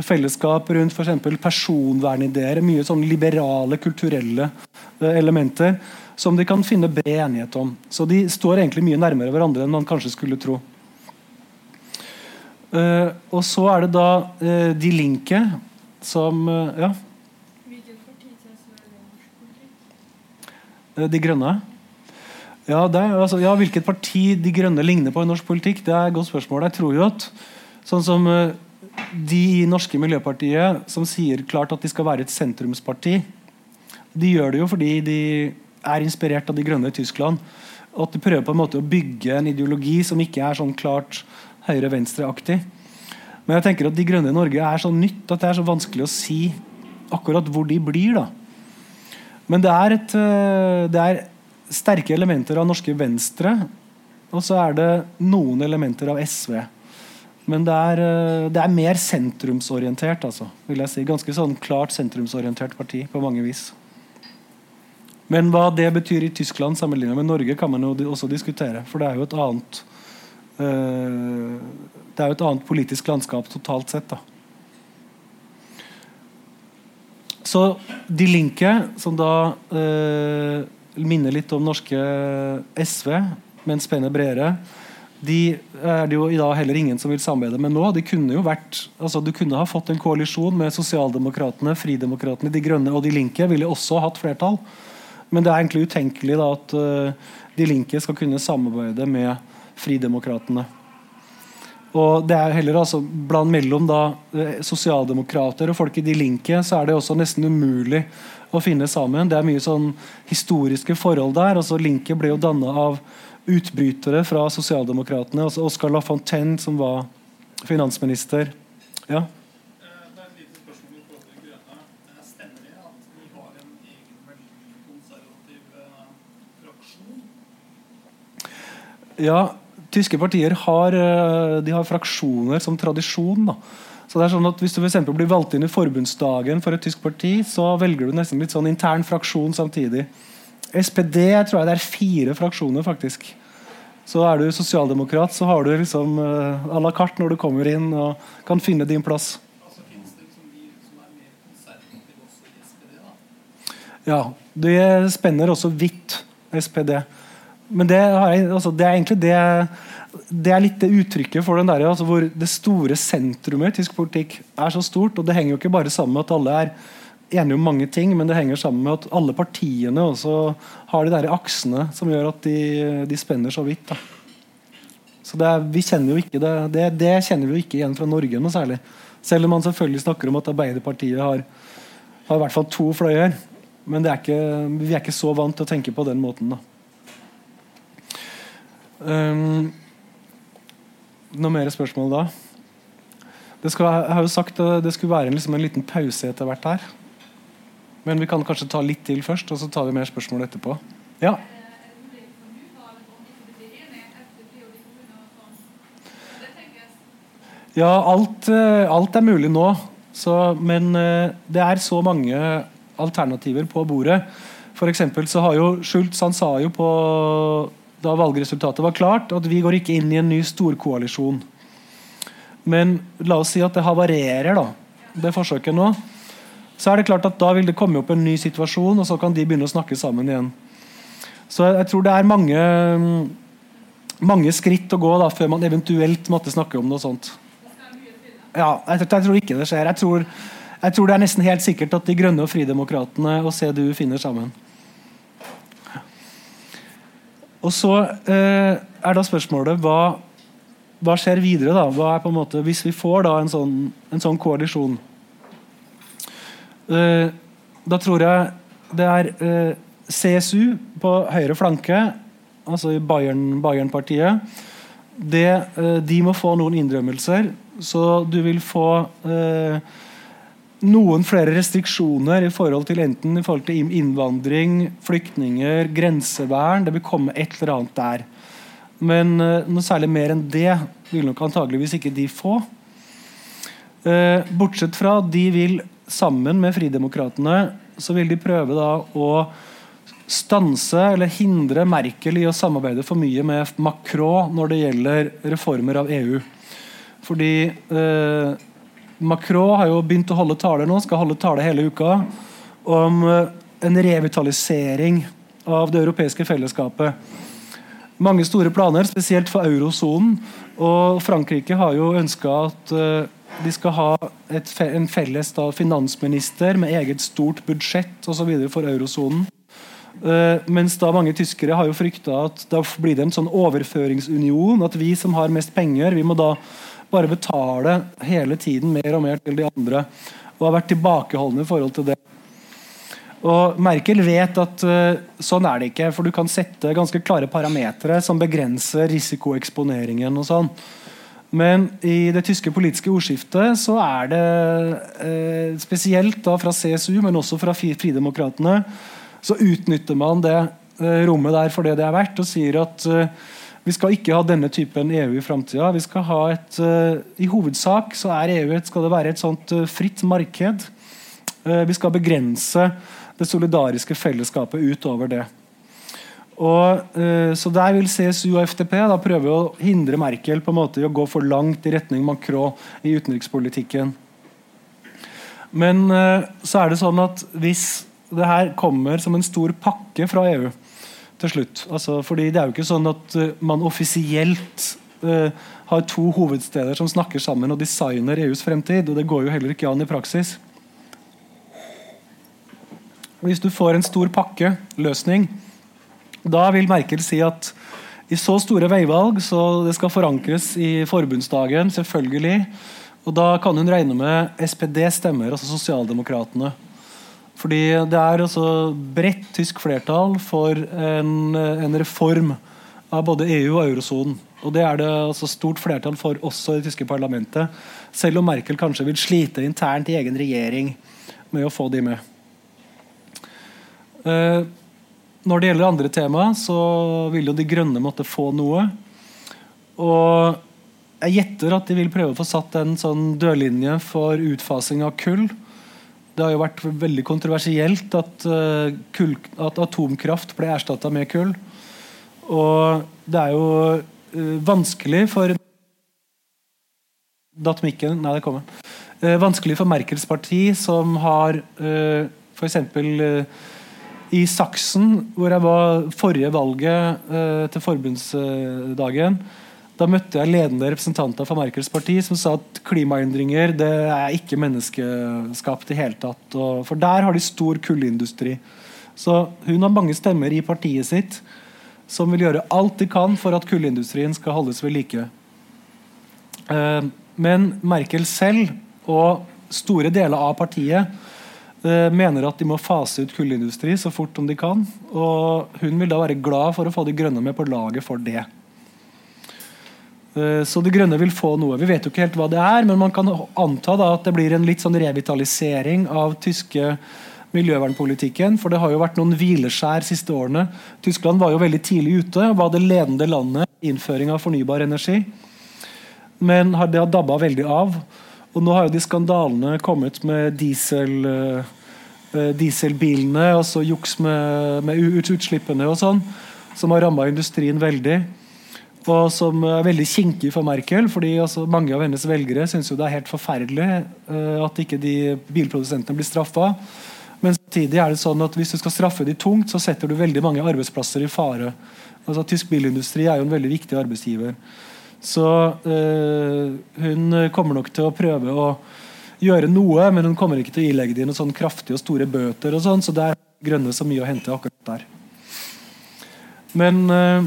fellesskap rundt f.eks. personvernideer. Mye sånn liberale, kulturelle eh, elementer som de kan finne bred enighet om. Så de står egentlig mye nærmere hverandre enn man kanskje skulle tro. Uh, og så er det da uh, De Linke som uh, Ja. De Grønne? Ja, er, altså, ja, Hvilket parti De Grønne ligner på i norsk politikk, det er et godt spørsmål. Jeg tror jo at sånn som de i norske Miljøpartiet som sier klart at de skal være et sentrumsparti, de gjør det jo fordi de er inspirert av De grønne i Tyskland. Og at de prøver på en måte å bygge en ideologi som ikke er sånn klart høyre-venstre-aktig. Men jeg tenker at De grønne i Norge er så nytt at det er så vanskelig å si akkurat hvor de blir. da. Men det er, et, eh, det er sterke elementer av norske Venstre, og så er det noen elementer av SV. Men det er, eh, det er, mer sentrumsorientert, altså, vil jeg si. Ganske sånn klart sentrumsorientert parti på mange vis. Men hva det betyr i Tyskland sammenlignet med Norge, kan man jo også diskutere. For det er jo et annet uh, Det er jo et annet politisk landskap totalt sett. da. Så De Linke, som da uh, minner litt om norske SV, men spenner bredere, de er det jo i dag heller ingen som vil samarbeide med nå. De kunne jo vært, altså Du kunne ha fått en koalisjon med Sosialdemokratene, Fridemokratene, De Grønne og De Linke. ville også hatt flertall. Men det er egentlig utenkelig da at uh, De Linke skal kunne samarbeide med Fridemokratene. Og det er heller altså blant mellom da uh, sosialdemokrater og folk i De Linke så er det også nesten umulig å finne sammen. Det er mye sånn historiske forhold der. altså Linke ble jo danna av utbrytere fra sosialdemokratene. Altså Oscar Lafontaine, som var finansminister. Ja? Ja, tyske partier har, eh, de har fraksjoner som tradisjon. Da. Så det er sånn at Hvis du for blir valgt inn i forbundsdagen for et tysk parti, så velger du nesten litt sånn intern fraksjon samtidig. SPD tror jeg det er fire fraksjoner, faktisk. Så er du sosialdemokrat, så har du liksom uh, à la carte når du kommer inn og kan finne din plass. Altså, liksom ja, det spenner også vidt, SPD. Men det, jeg, altså, det, er egentlig det Det er litt det uttrykket for den der, altså, hvor det store sentrumet i tysk politikk er så stort. Og det henger jo ikke bare sammen med at alle er enige om mange ting, men det henger sammen med at alle partiene også har de der aksene som gjør at de, de spenner så vidt. Da. Så det, vi kjenner jo ikke det, det, det, kjenner vi jo ikke igjen fra Norge noe særlig. Selv om man selvfølgelig snakker om at Arbeiderpartiet har, har i hvert fall to fløyer. Men er ikke, vi er ikke så vant til å tenke på den måten. da. Um, noe mer spørsmål da? Det skal, jeg har jo sagt det skulle være liksom en liten pause etter hvert her. Men vi kan kanskje ta litt til først, og så tar vi mer spørsmål etterpå. Ja. Ja, alt, eh, alt er mulig nå. Så, men eh, det er så mange alternativer på bordet. For så har jo Schultz han sa jo på da valgresultatet var klart, at vi går ikke inn i en ny storkoalisjon. Men la oss si at det havarerer, da, det forsøket nå. Så er det klart at da vil det komme opp en ny situasjon, og så kan de begynne å snakke sammen igjen. Så jeg tror det er mange, mange skritt å gå da, før man eventuelt måtte snakke om noe sånt. Ja, jeg, jeg tror ikke det skjer. Jeg tror, jeg tror, det er nesten helt sikkert at De Grønne og Fridemokratene og CDU finner sammen. Og så eh, er da spørsmålet hva, hva, skjer videre? da? Hva er på en måte, Hvis vi får da en sånn, en sånn koalisjon eh, Da tror jeg det er eh, CSU på høyre flanke, altså i Bayern-partiet Bayern eh, De må få noen innrømmelser. Så du vil få eh, noen flere restriksjoner i forhold til enten i forhold til innvandring, flyktninger, grensevern. Det vil komme et eller annet der. Men uh, noe særlig mer enn det vil nok antageligvis ikke de få. Uh, bortsett fra de vil, sammen med Fridemokratene, så vil de prøve da å stanse eller hindre Merkel i å samarbeide for mye med Macron når det gjelder reformer av EU. Fordi uh, Macron har jo begynt å holde taler nå, skal holde tale hele uka, om eh, en revitalisering av det europeiske fellesskapet. Mange store planer, spesielt for eurosonen. Og Frankrike har jo ønska at uh, de skal ha et, en felles da, finansminister med eget stort budsjett og videre for eurosonen. Uh, mens da mange tyskere har jo frykta at da blir det en sånn overføringsunion. At vi som har mest penger, vi må da bare betale hele tiden mer og mer til de andre. Og har vært tilbakeholdne i forhold til det. Og Merkel vet at uh, sånn er det ikke, for du kan sette ganske klare parametere som begrenser risikoeksponeringen. og sånn. Men i det tyske politiske ordskiftet så er det uh, spesielt da fra CSU, men også fra Fridemokratene, så utnytter man det uh, rommet der for det det er verdt, og sier at vi skal ikke ha denne typen EU i framtida. Uh, I hovedsak så er EU et, skal det være et sånt uh, fritt marked. Uh, vi skal begrense det solidariske fellesskapet utover det. Og, så Der vil CSU og FTP da prøve å hindre Merkel på en måte i å gå for langt i retning Macron i utenrikspolitikken. Men så er det sånn at hvis det her kommer som en stor pakke fra EU, til slutt. Altså, fordi Det er jo ikke sånn at uh, man offisielt uh, har to hovedsteder som snakker sammen og designer EUs fremtid. og Det går jo heller ikke an i praksis. Hvis du får en stor pakkeløsning, da vil Merkel si at i så store veivalg så det skal forankres i forbundsdagen, selvfølgelig. Og da kan hun regne med SPD-stemmer, altså Sosialdemokratene. Fordi det er altså bredt tysk flertall for en, en, reform av både EU og eurosonen. Og det er det altså stort flertall for også i det tyske parlamentet. Selv om Merkel kanskje vil slite internt i egen regjering med å få de med. Eh, når det gjelder andre tema, så vil jo De grønne måtte få noe. Og jeg gjetter at de vil prøve å få satt en sånn dørlinje for utfasing av kull det har jo vært veldig kontroversielt at, uh, kull, at atomkraft ble erstatta med kull. Og det er jo uh, vanskelig for Datt Nei, det kommer. Uh, vanskelig for Merkels parti, som har uh, f.eks. I Saksen, hvor jeg var forrige valget til forbundsdagen, da møtte jeg ledende representanter for Merkels parti som sa at klimaendringer det er ikke menneskeskapt i hele tatt. For der har de stor kullindustri. Så hun har mange stemmer i partiet sitt som vil gjøre alt de kan for at kullindustrien skal holdes ved like. Eh, men Merkel selv og store deler av partiet eh, mener at de må fase ut kullindustri så fort som de kan. Og hun vil da være glad for å få de grønne med på laget for det. Eh, så De Grønne vil få noe. Vi vet jo ikke helt hva det er, men man kan anta da at det blir en litt sånn revitalisering av tyske miljøvernpolitikken. For det har jo vært noen hvileskjær siste årene. Tyskland var jo veldig tidlig ute og var det ledende landet i innføring av fornybar energi. Men det har dabba veldig av. Og nå har jo de skandalene kommet med diesel, dieselbilene dieselbilene, altså juks med, med utslippene og sånn, som har ramma industrien veldig og som er veldig kinkig for Merkel. fordi altså, Mange av hennes velgere syns det er helt forferdelig uh, at ikke de bilprodusentene blir straffa. Men samtidig er det sånn at hvis du skal straffe de tungt, så setter du veldig mange arbeidsplasser i fare. Altså, tysk bilindustri er jo en veldig viktig arbeidsgiver. Så uh, hun kommer nok til å prøve å gjøre noe, men hun kommer ikke til å ilegge dem noen sånn kraftige og store bøter. og sånn, Så det er grønne så mye å hente akkurat der. Men uh,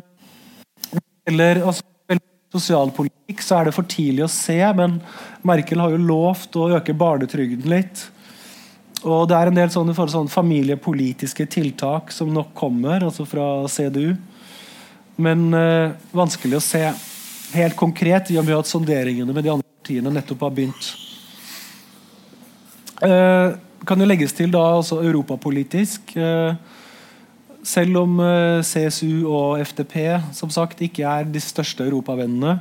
eller altså, sosialpolitikk så er det for tidlig å se, men Merkel har jo lovt å øke barnetrygden litt. Og det er en del sånne, sånne familiepolitiske tiltak som nok kommer, altså fra CDU. Men øh, vanskelig å se helt konkret, i og med at sonderingene med de andre partiene nettopp har begynt. Uh, kan jo legges til da altså europapolitisk. Eh, selv om eh, CSU og FDP som sagt ikke er de største europavennene,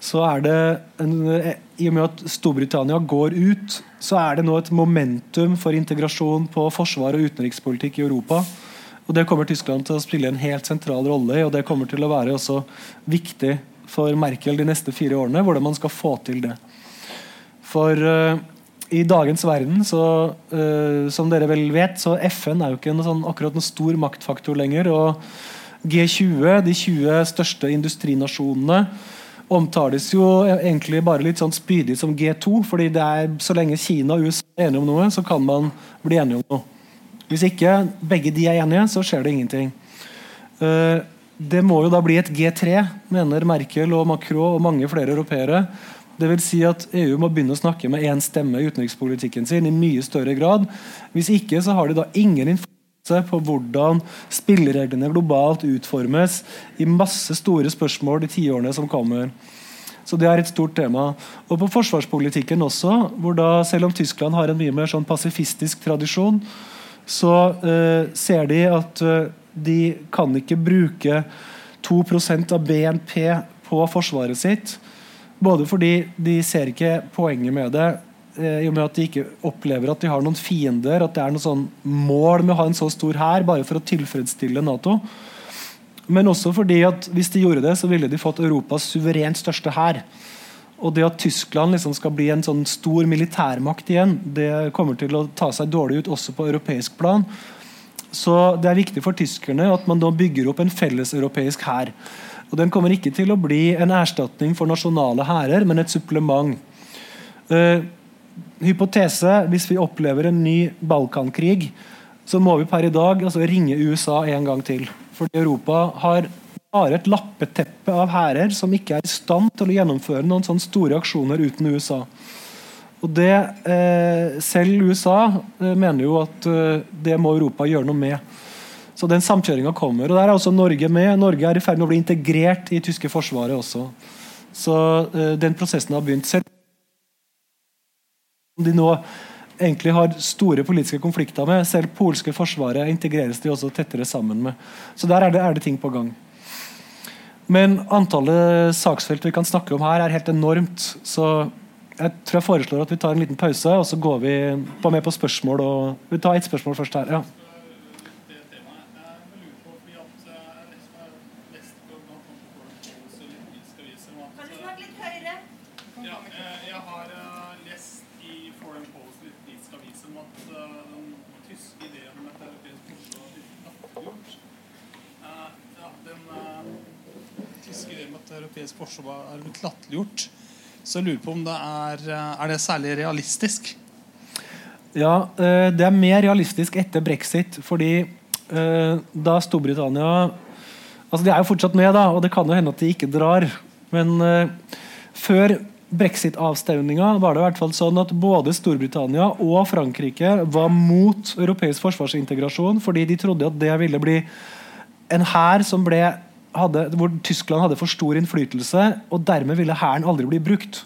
så er det en, eh, I og med at Storbritannia går ut, så er det nå et momentum for integrasjon på forsvar og utenrikspolitikk i Europa. Og Det kommer Tyskland til å spille en helt sentral rolle i, og det kommer til å være også viktig for Merkel de neste fire årene, hvordan man skal få til det. For uh, i dagens verden, så, uh, som dere vel vet, så FN er jo ikke noe sånn, akkurat noen stor maktfaktor lenger. og G20, de 20 største industrinasjonene, omtales jo egentlig bare litt sånn spydig som G2. fordi det er så lenge Kina og USA er enige om noe, så kan man bli enige om noe. Hvis ikke begge de er enige, så skjer det ingenting. Uh, det må jo da bli et G3, mener Merkel og Macron og mange flere europeere. Det vil si at EU må begynne å snakke med én stemme i utenrikspolitikken sin i mye større grad. Hvis ikke så har de da ingen innflytelse på hvordan spillereglene globalt utformes i masse store spørsmål de tiårene som kommer. Så det er et stort tema. Og på forsvarspolitikken også, hvor da selv om Tyskland har en mye mer sånn pasifistisk tradisjon, så uh, ser de at uh, de kan ikke bruke 2% av BNP på forsvaret sitt. Både fordi de ser ikke poenget med det, eh, i og med at de ikke opplever at de har noen fiender, at det er noe sånn mål med å ha en så stor hær bare for å tilfredsstille Nato. Men også fordi at hvis de gjorde det, så ville de fått Europas suverent største hær. Og det at Tyskland liksom skal bli en sånn stor militærmakt igjen, det kommer til å ta seg dårlig ut også på europeisk plan. Så det er viktig for tyskerne at man da bygger opp en felles europeisk hær. Og Den kommer ikke til å bli en erstatning for nasjonale hærer, men et supplement. Uh, hypotese hvis vi opplever en ny Balkankrig, så må vi per i dag altså, ringe USA en gang til. Fordi Europa har bare et lappeteppe av hærer som ikke er i stand til å gjennomføre noen sånne store aksjoner uten USA. Og det, eh, Selv USA eh, mener jo at eh, det må Europa gjøre noe med. Så den samkjøringa kommer. og Der er også Norge med. Norge er i ferd med å bli integrert i tyske forsvaret også. Så uh, den prosessen har begynt. Selv om de nå egentlig har store politiske konflikter med, selv polske forsvaret integreres de også tettere sammen med. Så der er det, er det ting på gang. Men antallet saksfelt vi kan snakke om her, er helt enormt. Så jeg tror jeg foreslår at vi tar en liten pause, og så går vi på med på spørsmål. og Vi tar ett spørsmål først her. ja. europeisk forsvar blitt. Så jeg lurer på om det er Er det særlig realistisk? Ja, eh, det er mer realistisk etter brexit. Fordi eh, da Storbritannia Altså De er jo fortsatt med, da, og det kan jo hende at de ikke drar. Men eh, før brexit-avstemninga var det i hvert fall sånn at både Storbritannia og Frankrike var mot europeisk forsvarsintegrasjon fordi de trodde at det ville bli en hær som ble hadde, hvor Tyskland hadde for stor innflytelse, og dermed ville hæren aldri bli brukt.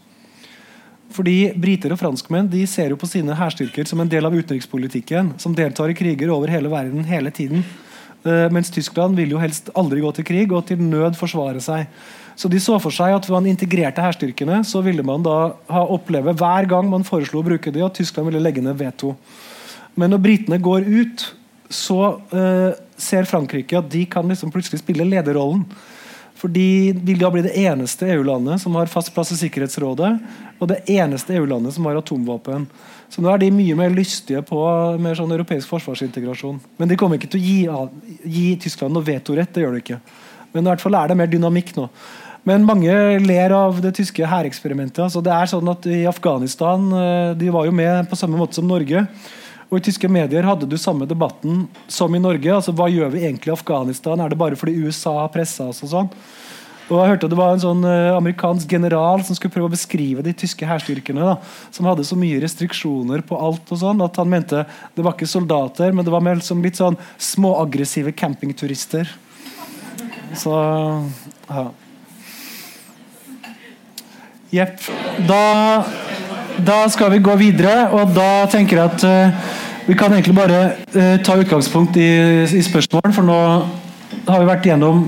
Fordi Briter og franskmenn de ser jo på sine hærstyrker som en del av utenrikspolitikken, som deltar i kriger over hele verden hele tiden. Uh, mens Tyskland vil jo helst aldri gå til krig og til nød forsvare seg. Så de så for seg at man integrerte hærstyrkene, så ville man da ha oppleve hver gang man foreslo å bruke de, at Tyskland ville legge ned veto. Men når britene går ut, så uh, ser Frankrike at de kan liksom plutselig spille lederrollen. For de vil da bli det eneste EU-landet som har fast plass i Sikkerhetsrådet, og det eneste EU-landet som har atomvåpen. Så nå er de mye mer lystige på mer sånn europeisk forsvarsintegrasjon. Men de kommer ikke til å gi, gi Tyskland noe vetorett. det gjør de ikke. Men i hvert fall er det mer dynamikk nå. Men mange ler av det tyske hæreksperimentet. Altså det er sånn at I Afghanistan eh, de var jo med på samme måte som Norge. Og I tyske medier hadde du samme debatten som i Norge. altså Hva gjør vi egentlig i Afghanistan? Er det bare fordi USA har pressa oss? og sånn? Og jeg hørte Det var en sånn uh, amerikansk general som skulle prøve å beskrive de tyske hærstyrkene. Som hadde så mye restriksjoner på alt. og sånn, at Han mente det var ikke soldater, men det var mer som litt sånn småaggressive campingturister. Så ja. Jepp. Da, da skal vi gå videre, og da tenker jeg at uh, vi kan egentlig bare uh, ta utgangspunkt i, i, spørsmål, for nå har vi vært gjennom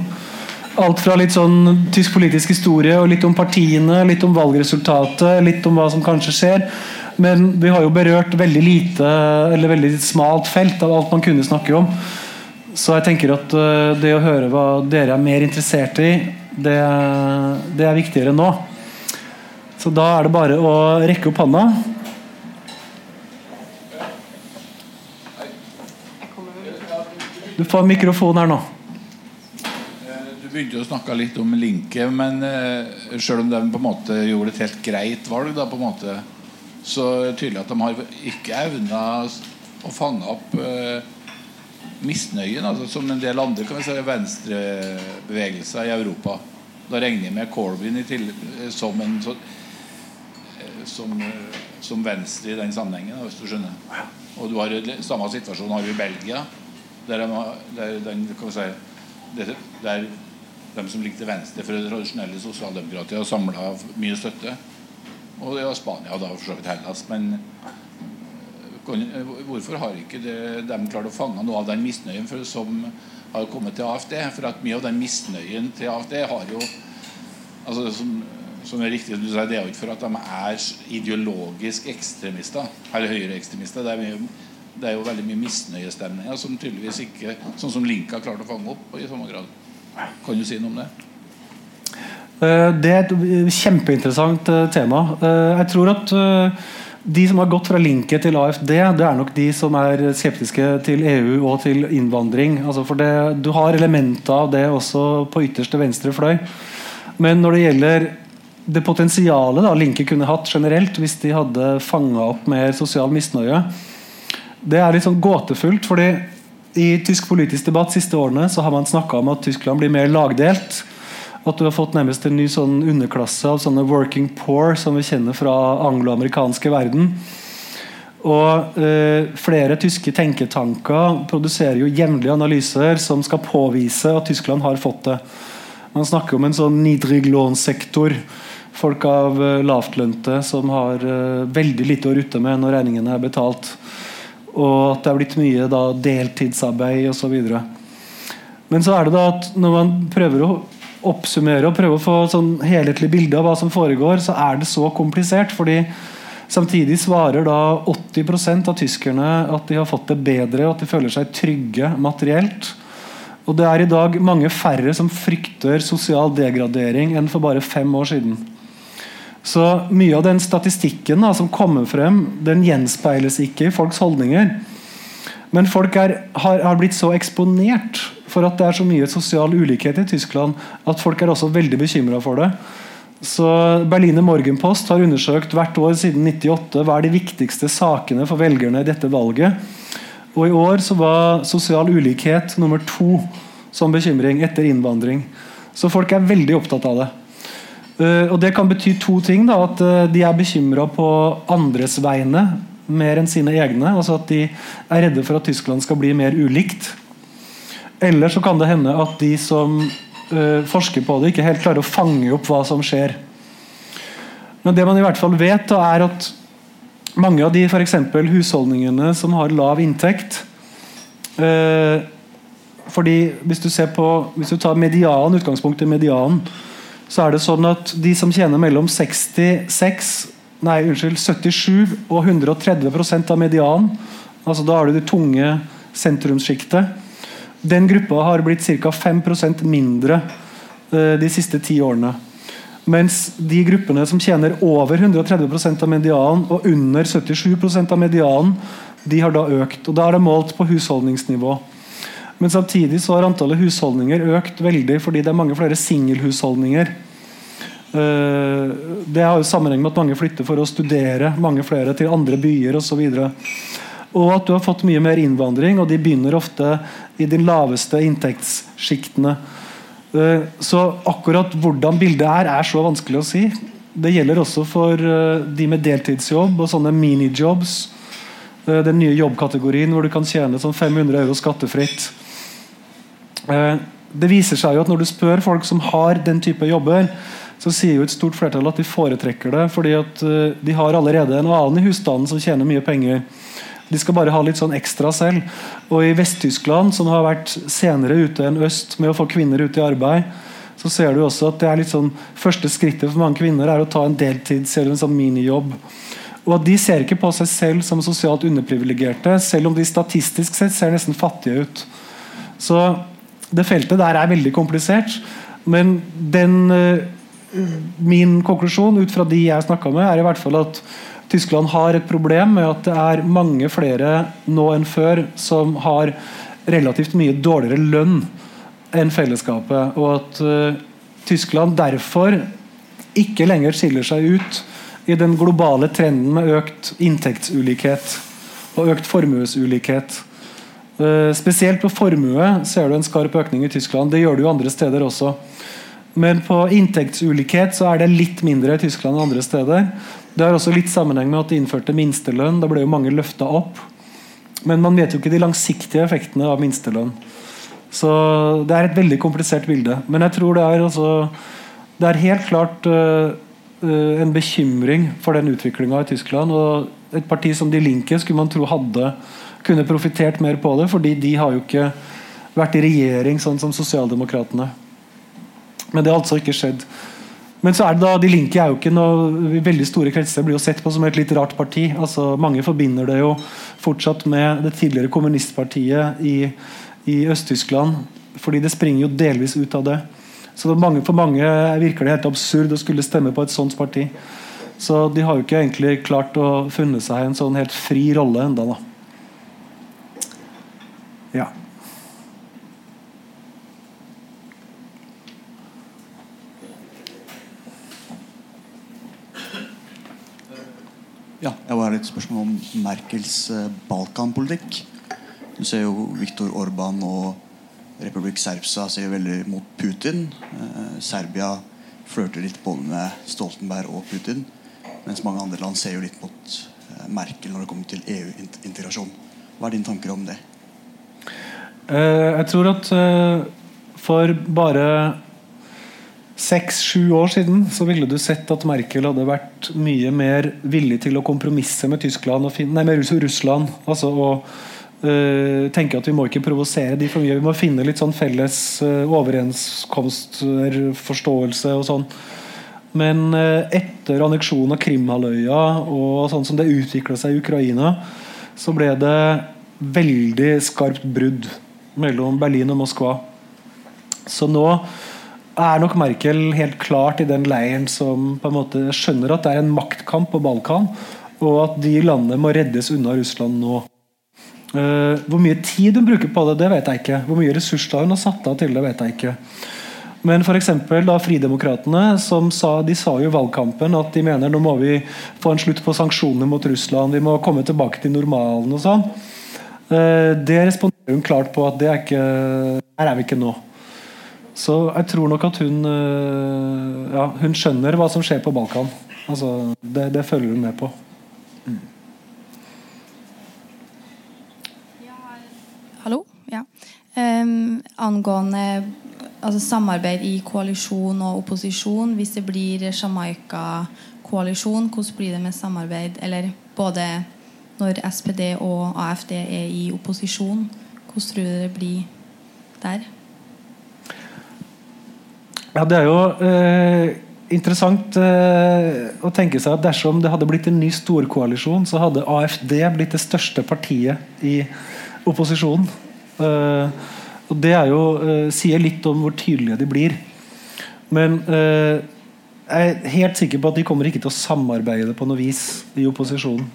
alt fra litt sånn tysk politisk historie og litt om partiene, litt om valgresultatet, litt om hva som kanskje skjer. Men vi har jo berørt veldig lite, eller veldig smalt felt av alt man kunne snakke om. Så jeg tenker at uh, det å høre hva dere er mer interessert i, det, det er viktigere nå. Så da er det bare å rekke opp hånda. Du får mikrofon her nå. Eh, du begynte å snakke litt om Linke, men sjøl selv om de på en måte gjorde et helt greit valg, da, på en måte, så er det tydelig at de har ikke evna å fange opp uh, misnøyen, altså, som en del andre kan vi si, venstrebevegelser i Europa. Da regner jeg med Corbyn som, en, så, som, som, venstre i den sammenhengen, hvis du skjønner. Og du har Samme situasjon har du i Belgia. Der, de, der, den, si, det, der de som ligger til venstre for det tradisjonelle sosialdemokratiet, har samla mye støtte. Og det var Spania, da for så vidt Hellas. Men hvorfor har ikke det, de klart å fange noe av den misnøyen for, som har kommet til AFD? For at mye av den misnøyen til AFD har jo altså som, som er riktig du sier, Det er jo ikke for at de er ideologisk ekstremister eller høyreekstremister. Det det er jo veldig mye misnøyestemninger som tydeligvis ikke Sånn som Link har klart å fange opp i samme grad. Kan du si noe om det? Eh, det er et kjempeinteressant eh, tema. Eh, jeg tror at de som har gått fra linket til AFD, det er nok de som er skeptiske til EU og til innvandring. Altså for det, du har elementer av det også på ytterste venstre fløy. Men når det gjelder det potensialet da Linke kunne hatt generelt hvis de hadde fanga opp mer sosial misnøye, det er litt sånn gåtefullt. fordi i tysk politisk debatt siste årene så har man snakka om at Tyskland blir mer lagdelt. At du har fått nærmest en ny sånn underklasse av sånne working poor som vi kjenner fra angloamerikanske verden. Og eh, Flere tyske tenketanker produserer jo jevnlige analyser som skal påvise at Tyskland har fått det. Man snakker om en sånn nidriglånsektor. Folk av eh, lavtlønte som har eh, veldig lite å rutte med når regningene er betalt og at det er blitt mye da, deltidsarbeid osv. Men så er det da at når man prøver å oppsummere og prøve å få sånn helhetlig bilde av hva som foregår, så er det så komplisert. fordi Samtidig svarer da 80% av tyskerne at de har fått det bedre og at de føler seg trygge materielt. Og det er i dag mange færre som frykter sosial degradering enn for bare fem år siden. Så mye av den statistikken da, som kommer frem, den gjenspeiles ikke i folks holdninger. Men folk er, har, har, blitt så eksponert for at det er så mye sosial ulikhet i Tyskland at folk er også veldig bekymra for det. Så Berliner Morgenpost har undersøkt hvert år siden 98 hva er de viktigste sakene for velgerne i dette valget. Og I år så var sosial ulikhet nummer to som bekymring etter innvandring. Så folk er veldig opptatt av det. Uh, og Det kan bety to ting. Da, at uh, De er bekymra på andres vegne mer enn sine egne. altså At de er redde for at Tyskland skal bli mer ulikt. Eller så kan det hende at de som uh, forsker på det, ikke helt klarer å fange opp hva som skjer. Men det man i hvert fall vet, da, er at mange av de for husholdningene som har lav inntekt fordi Hvis du ser på, hvis du tar median, utgangspunktet medianen, så er det sånn at de som tjener mellom 66 nei, unnskyld, 77 og 130% av medianen, altså da har du det tunge sentrumssjiktet, den gruppa har blitt ca. 5% mindre uh, de siste ti årene. Mens de gruppene som tjener over 130% av medianen og under 77% av medianen, de har da økt. og Da er det målt på husholdningsnivå. Men samtidig så har antallet husholdninger økt veldig fordi det er mange flere singelhusholdninger. Uh, det har jo sammenheng med at mange flytter for å studere, mange flere til andre byer osv. Og at du har fått mye mer innvandring, og de begynner ofte i de laveste inntektssjiktene. Eh, så akkurat hvordan bildet er, er så vanskelig å si. Det gjelder også for eh, de med deltidsjobb og sånne minijobs. Eh, den nye jobbkategorien hvor du kan tjene sånn 500 euro skattefritt. Det viser seg jo at Når du spør folk som har den type jobber, så sier jo et stort flertall at de foretrekker det fordi at de har allerede en annen i husstanden som tjener mye penger. De skal bare ha litt sånn ekstra selv. Og I Vest-Tyskland, som har vært senere ute enn øst med å få kvinner ut i arbeid, så ser du også at det er litt sånn første skrittet for mange kvinner er å ta en deltids- eller en sånn minijobb. Og at De ser ikke på seg selv som sosialt underprivilegerte, selv om de statistisk sett ser nesten fattige ut. Så det feltet der er veldig komplisert. Men den, eh, min konklusjon ut fra de jeg snakka med, er i hvert fall at Tyskland har et problem med at det er mange flere nå enn før som har relativt mye dårligere lønn enn fellesskapet. Og at uh, Tyskland derfor ikke lenger skiller seg ut i den globale trenden med økt inntektsulikhet og økt formuesulikhet. Uh, spesielt på formue ser du en skarp økning i Tyskland. Det gjør du jo andre steder også. Men på inntektsulikhet så er det litt mindre i Tyskland enn andre steder. Det har også litt sammenheng med at de innførte minstelønn. Da ble jo mange løfta opp. Men man vet jo ikke de langsiktige effektene av minstelønn. Så det er et veldig komplisert bilde. Men jeg tror det er, altså, det er helt klart uh, en bekymring for den utviklinga i Tyskland. Og et parti som De Linke skulle man tro hadde kunne profitert mer på det, fordi de har jo ikke vært i regjering sånn som sosialdemokratene. Men det har altså ikke skjedd. Men så er det da, De Linke er jo ikke noe veldig store kretser blir jo sett på som et litt rart parti. altså Mange forbinder det jo fortsatt med det tidligere kommunistpartiet i, i Øst-Tyskland. Fordi det springer jo delvis ut av det. Så mange, For mange virker det helt absurd å skulle stemme på et sånt parti. Så de har jo ikke egentlig klart å funne seg en sånn helt fri rolle enda da. Ja. Ja, jeg har et spørsmål om Merkels eh, Balkanpolitikk. Du ser jo Viktor Orban og Republikk Serbsa ser veldig mot Putin. Eh, Serbia flørter litt både med Stoltenberg og Putin. Mens mange andre land ser jo litt mot eh, Merkel når det kommer til EU-integrasjon. Hva er dine tanker om det? Uh, jeg tror at uh, for bare seks-sju år siden så ville du sett at Merkel hadde vært mye mer villig til å kompromisse med Tyskland finne, nei, med Russland. altså å uh, tenke at vi må ikke provosere de for mye. Vi må finne litt sånn felles uh, overenskomster, forståelse og sånn. Men uh, etter anneksjonen av Krimhalvøya og sånn som det utvikla seg i Ukraina, så ble det veldig skarpt brudd mellom Berlin og Moskva. Så nå er nok Merkel helt klart i den leiren som på en måte skjønner at det er en maktkamp på Balkan, og at de landene må reddes unna Russland nå. Uh, hvor mye tid hun bruker på det, det vet jeg ikke. Hvor mye ressurser hun har satt av til det, vet jeg ikke. Men f.eks. da Fridemokratene som sa, de sa jo i valgkampen at de mener nå må vi få en slutt på sanksjonene mot Russland, vi må komme tilbake til normalen og sånn. Uh, det responderer hun klart på at det er ikke, her er vi ikke nå. Så jeg tror nok at hun eh, ja, hun skjønner hva som skjer på Balkan. Altså, det, det følger hun med på. Hallo? Ja. Um, angående altså samarbeid i koalisjon og opposisjon. Hvis det blir Jamaica-koalisjon, hvordan blir det med samarbeid? Eller både når SPD og AFD er i opposisjon, hvordan tror du det blir der? Ja, det er jo eh, interessant eh, å tenke seg at dersom det hadde blitt en ny storkoalisjon, så hadde AFD blitt det største partiet i opposisjonen. Eh, og Det jo, eh, sier litt om hvor tydelige de blir. Men eh, jeg er helt sikker på at de kommer ikke til å samarbeide på noe vis i opposisjonen.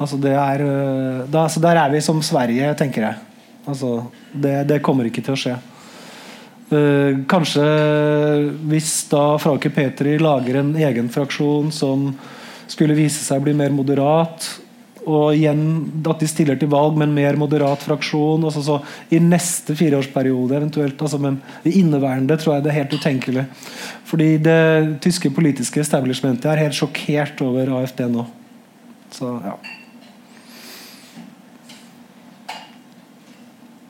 Altså det er, eh, da, så Der er vi som Sverige, tenker jeg. Altså, det, det kommer ikke til å skje. Uh, kanskje hvis da Frake Petri lager en egen fraksjon som skulle vise seg å bli mer moderat, og igjen at de stiller til valg med en mer moderat fraksjon altså så i neste fireårsperiode eventuelt. Altså, men i inneværende tror jeg det er helt utenkelig. Fordi det tyske politiske establishmentet er helt sjokkert over AFD nå. Så ja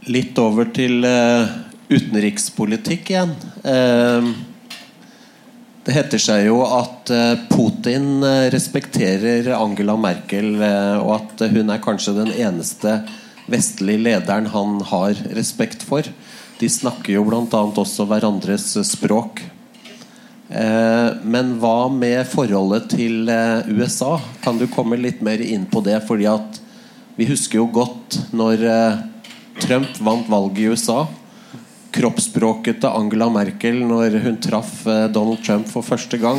Litt over til uh, utenrikspolitikk igjen. Uh, det heter seg jo at uh, Putin respekterer Angela Merkel, og at hun er kanskje den eneste vestlige lederen han har respekt for. De snakker jo bl.a. også hverandres språk. Men hva med forholdet til USA? Kan du komme litt mer inn på det? Fordi at vi husker jo godt når Trump vant valget i USA. Kroppsspråket til Angela Merkel når hun traff eh, Donald Trump for første gang,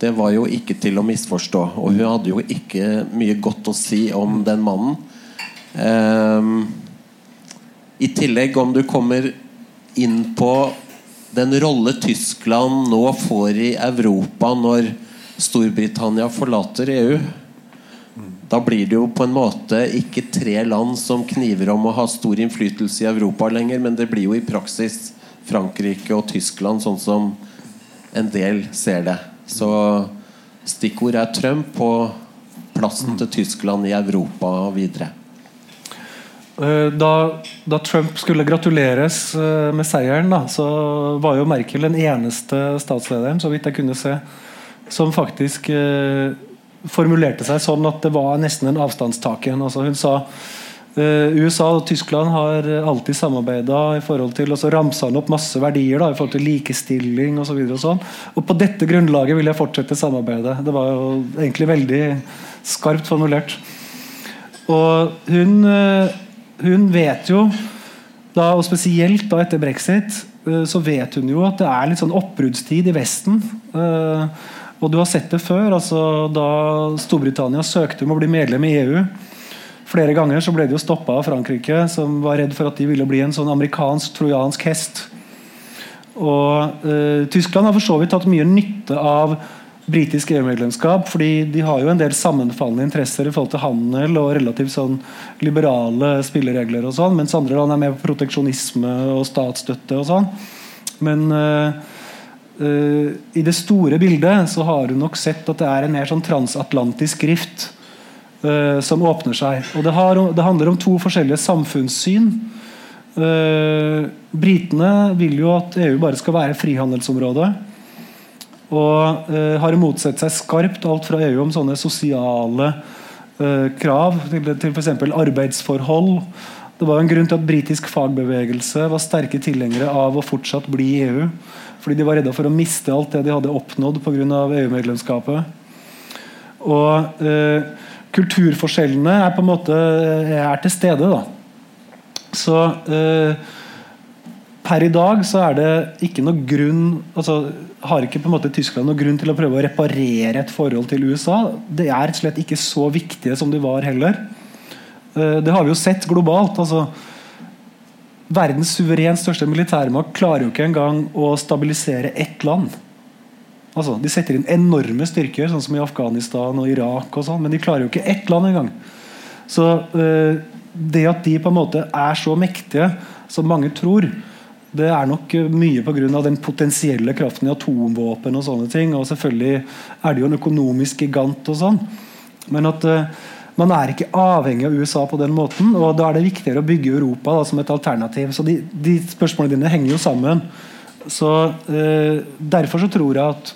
det var jo ikke til å misforstå. Og hun hadde jo ikke mye godt å si om den mannen. Um, I tillegg, om du kommer inn på den rolle Tyskland nå får i Europa når Storbritannia forlater EU da blir det jo på en måte ikke tre land som kniver om å ha stor innflytelse i Europa lenger, men det blir jo i praksis Frankrike og Tyskland, sånn som en del ser det. Så stikkord er Trump og plassen til Tyskland i Europa og videre. Eh, da, da, Trump skulle gratuleres eh, med seieren, da, så var jo Merkel den eneste statslederen så vidt jeg kunne se, som faktisk eh, formulerte seg sånn at det var nesten en avstandstaken. Altså hun sa uh, USA og Tyskland har alltid samarbeida i forhold til Og så ramsa han opp masse verdier da, i forhold til likestilling osv. Og, så og, sånn. og på dette grunnlaget vil jeg fortsette samarbeidet. Det var jo egentlig veldig skarpt formulert. Og hun, uh, hun vet jo, da, og spesielt da etter brexit, uh, så vet hun jo at det er litt sånn oppbruddstid i Vesten. Uh, og du har sett det før. altså Da Storbritannia søkte om å bli medlem i EU flere ganger, så ble de jo stoppa av Frankrike, som var redd for at de ville bli en sånn amerikansk trojansk hest. Og eh, Tyskland har for så vidt hatt mye nytte av britisk EU-medlemskap, fordi de har jo en del sammenfallende interesser i forhold til handel og relativt sånn liberale spilleregler, og sånn, mens andre land er med på proteksjonisme og statsstøtte. og sånn. Men eh, Uh, I det store bildet så har hun nok sett at det er en mer sånn transatlantisk rift uh, som åpner seg. Og det, har, det, handler om to forskjellige samfunnssyn. Uh, britene vil jo at EU bare skal være frihandelsområde. Og har motsett seg skarpt alt fra EU om sånne sosiale krav til, til f.eks. arbeidsforhold. Det var en grunn til at britisk fagbevegelse var sterke tilhengere av å fortsatt bli i EU. Fordi de var redde for å miste alt det de hadde oppnådd pga. EU-medlemskapet. Og eh, kulturforskjellene er på en måte eh, er til stede. da. Så eh, per i dag så er det ikke noe grunn altså Har ikke på en måte Tyskland noe grunn til å prøve å reparere et forhold til USA. Det er slett ikke så viktige som de var heller. Eh, det har vi jo sett globalt. altså Verdens suverent største militærmakt klarer jo ikke engang å stabilisere ett land. Altså, de setter inn enorme styrker, sånn som i Afghanistan og Irak, og sånn, men de klarer jo ikke ett land engang. Så uh, det at de på en måte er så mektige som mange tror, det er nok mye pga. den potensielle kraften i atomvåpen og sånne ting. Og selvfølgelig er det jo en økonomisk gigant og sånn. Men at man er ikke avhengig av USA på den måten. og Da er det viktigere å bygge Europa da, som et alternativ. Så de, de, spørsmålene dine henger jo sammen. Så eh, Derfor så tror jeg at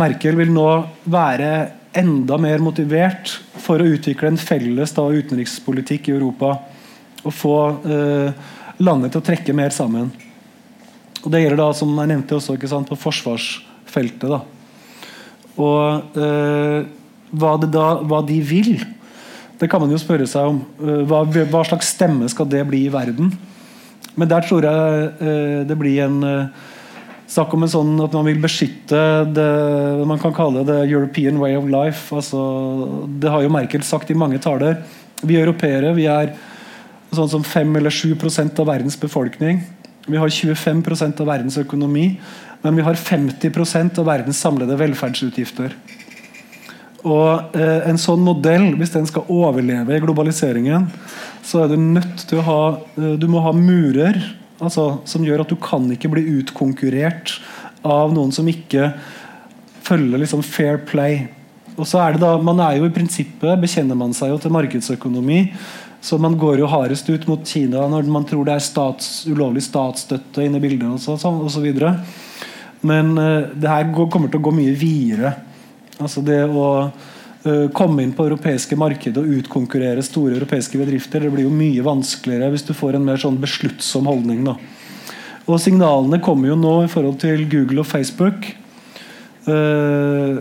Merkel vil nå være enda mer motivert for å utvikle en felles da, utenrikspolitikk i Europa. Og få eh, landet til å trekke mer sammen. Og Det gjelder da, som jeg nevnte også, sant, på forsvarsfeltet. da. Og eh, hva, da, hva, de vil, det kan man jo spørre seg om. Eh, hva, hva, slags stemme skal det bli i verden? Men der tror jeg eh, det blir en eh, Snakk om en sånn at man vil beskytte det man kan kalle det European way of life. Altså, det har jo Merkel sagt i mange taler. Vi europeere vi er sånn som 5 eller 7 av verdens befolkning. Vi har 25 av verdens økonomi, men vi har 50% av verdens samlede velferdsutgifter. Og eh, En sånn modell, hvis den skal overleve i globaliseringen, så er du nødt til å ha eh, Du må ha murer altså, som gjør at du kan ikke bli utkonkurrert av noen som ikke følger liksom fair play. Og så er det da, Man er jo i prinsippet bekjenner man seg jo til markedsøkonomi. Så man går jo hardest ut mot Kina når man tror det er stats, ulovlig statsstøtte inne i bildet. og så, og så videre. Men eh, det her går, kommer til å gå mye videre. Altså det å uh, komme inn på europeiske marked og utkonkurrere store europeiske bedrifter det blir jo mye vanskeligere hvis du får en mer sånn besluttsom holdning. Da. Og Signalene kommer jo nå i forhold til Google og Facebook. Uh,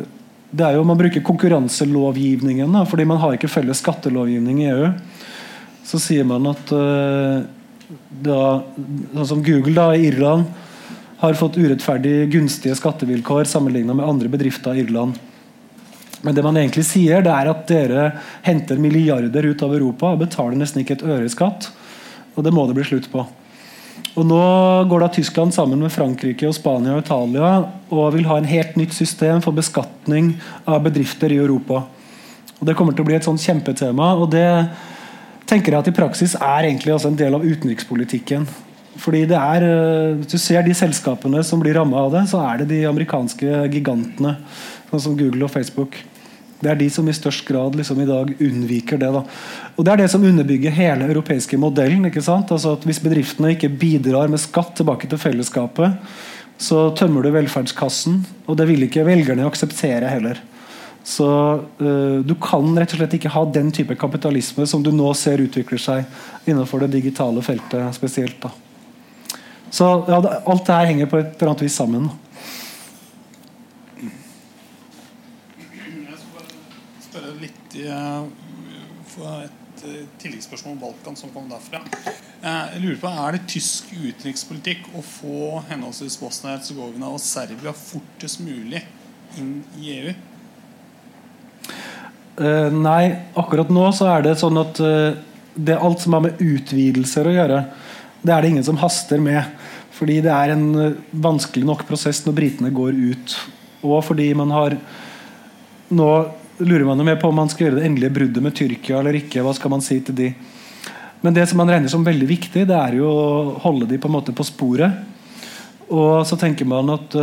det er jo, Man bruker konkurranselovgivningen da, fordi man har ikke felles skattelovgivning i EU så sier man at uh, da, sånn som Google da, i Irland har fått urettferdig gunstige skattevilkår sammenlignet med andre bedrifter i Irland. Men det man egentlig sier, det er at dere henter milliarder ut av Europa og betaler nesten ikke et øre i skatt. Og det må det bli slutt på. Og Nå går da Tyskland sammen med Frankrike, og Spania og Italia og vil ha en helt nytt system for beskatning av bedrifter i Europa. Og Det kommer til å bli et sånt kjempetema. og det tenker jeg at i praksis er egentlig også en del av utenrikspolitikken. Fordi det er, eh, Hvis du ser de selskapene som blir ramma av det, så er det de amerikanske gigantene. Sånn som Google og Facebook. Det er de som i størst grad liksom i dag unnviker det. Da. Og Det er det som underbygger hele europeiske modellen. ikke sant? Altså at Hvis bedriftene ikke bidrar med skatt tilbake til fellesskapet, så tømmer du velferdskassen. Og det vil ikke velgerne akseptere heller. Så uh, Du kan rett og slett ikke ha den type kapitalisme som du nå ser utvikler seg innenfor det digitale feltet spesielt. da. Så ja, Alt det her henger på et eller annet vis sammen. Jeg skal bare litt uh, et uh, tilleggsspørsmål om Balkan som kom derfra. Jeg lurer på, Er det tysk utenrikspolitikk å få henholdsvis Bosnia-Hercegovina og Serbia fortest mulig inn i EU? Nei, akkurat nå så er det sånn at det er alt som har med utvidelser å gjøre, det er det ingen som haster med. Fordi det er en vanskelig nok prosess når britene går ut. Og fordi man har Nå lurer man jo med på om man skal gjøre det endelige bruddet med Tyrkia eller ikke. Hva skal man si til de? Men det som man regner som veldig viktig, det er jo å holde de på en måte på sporet. Og så tenker man at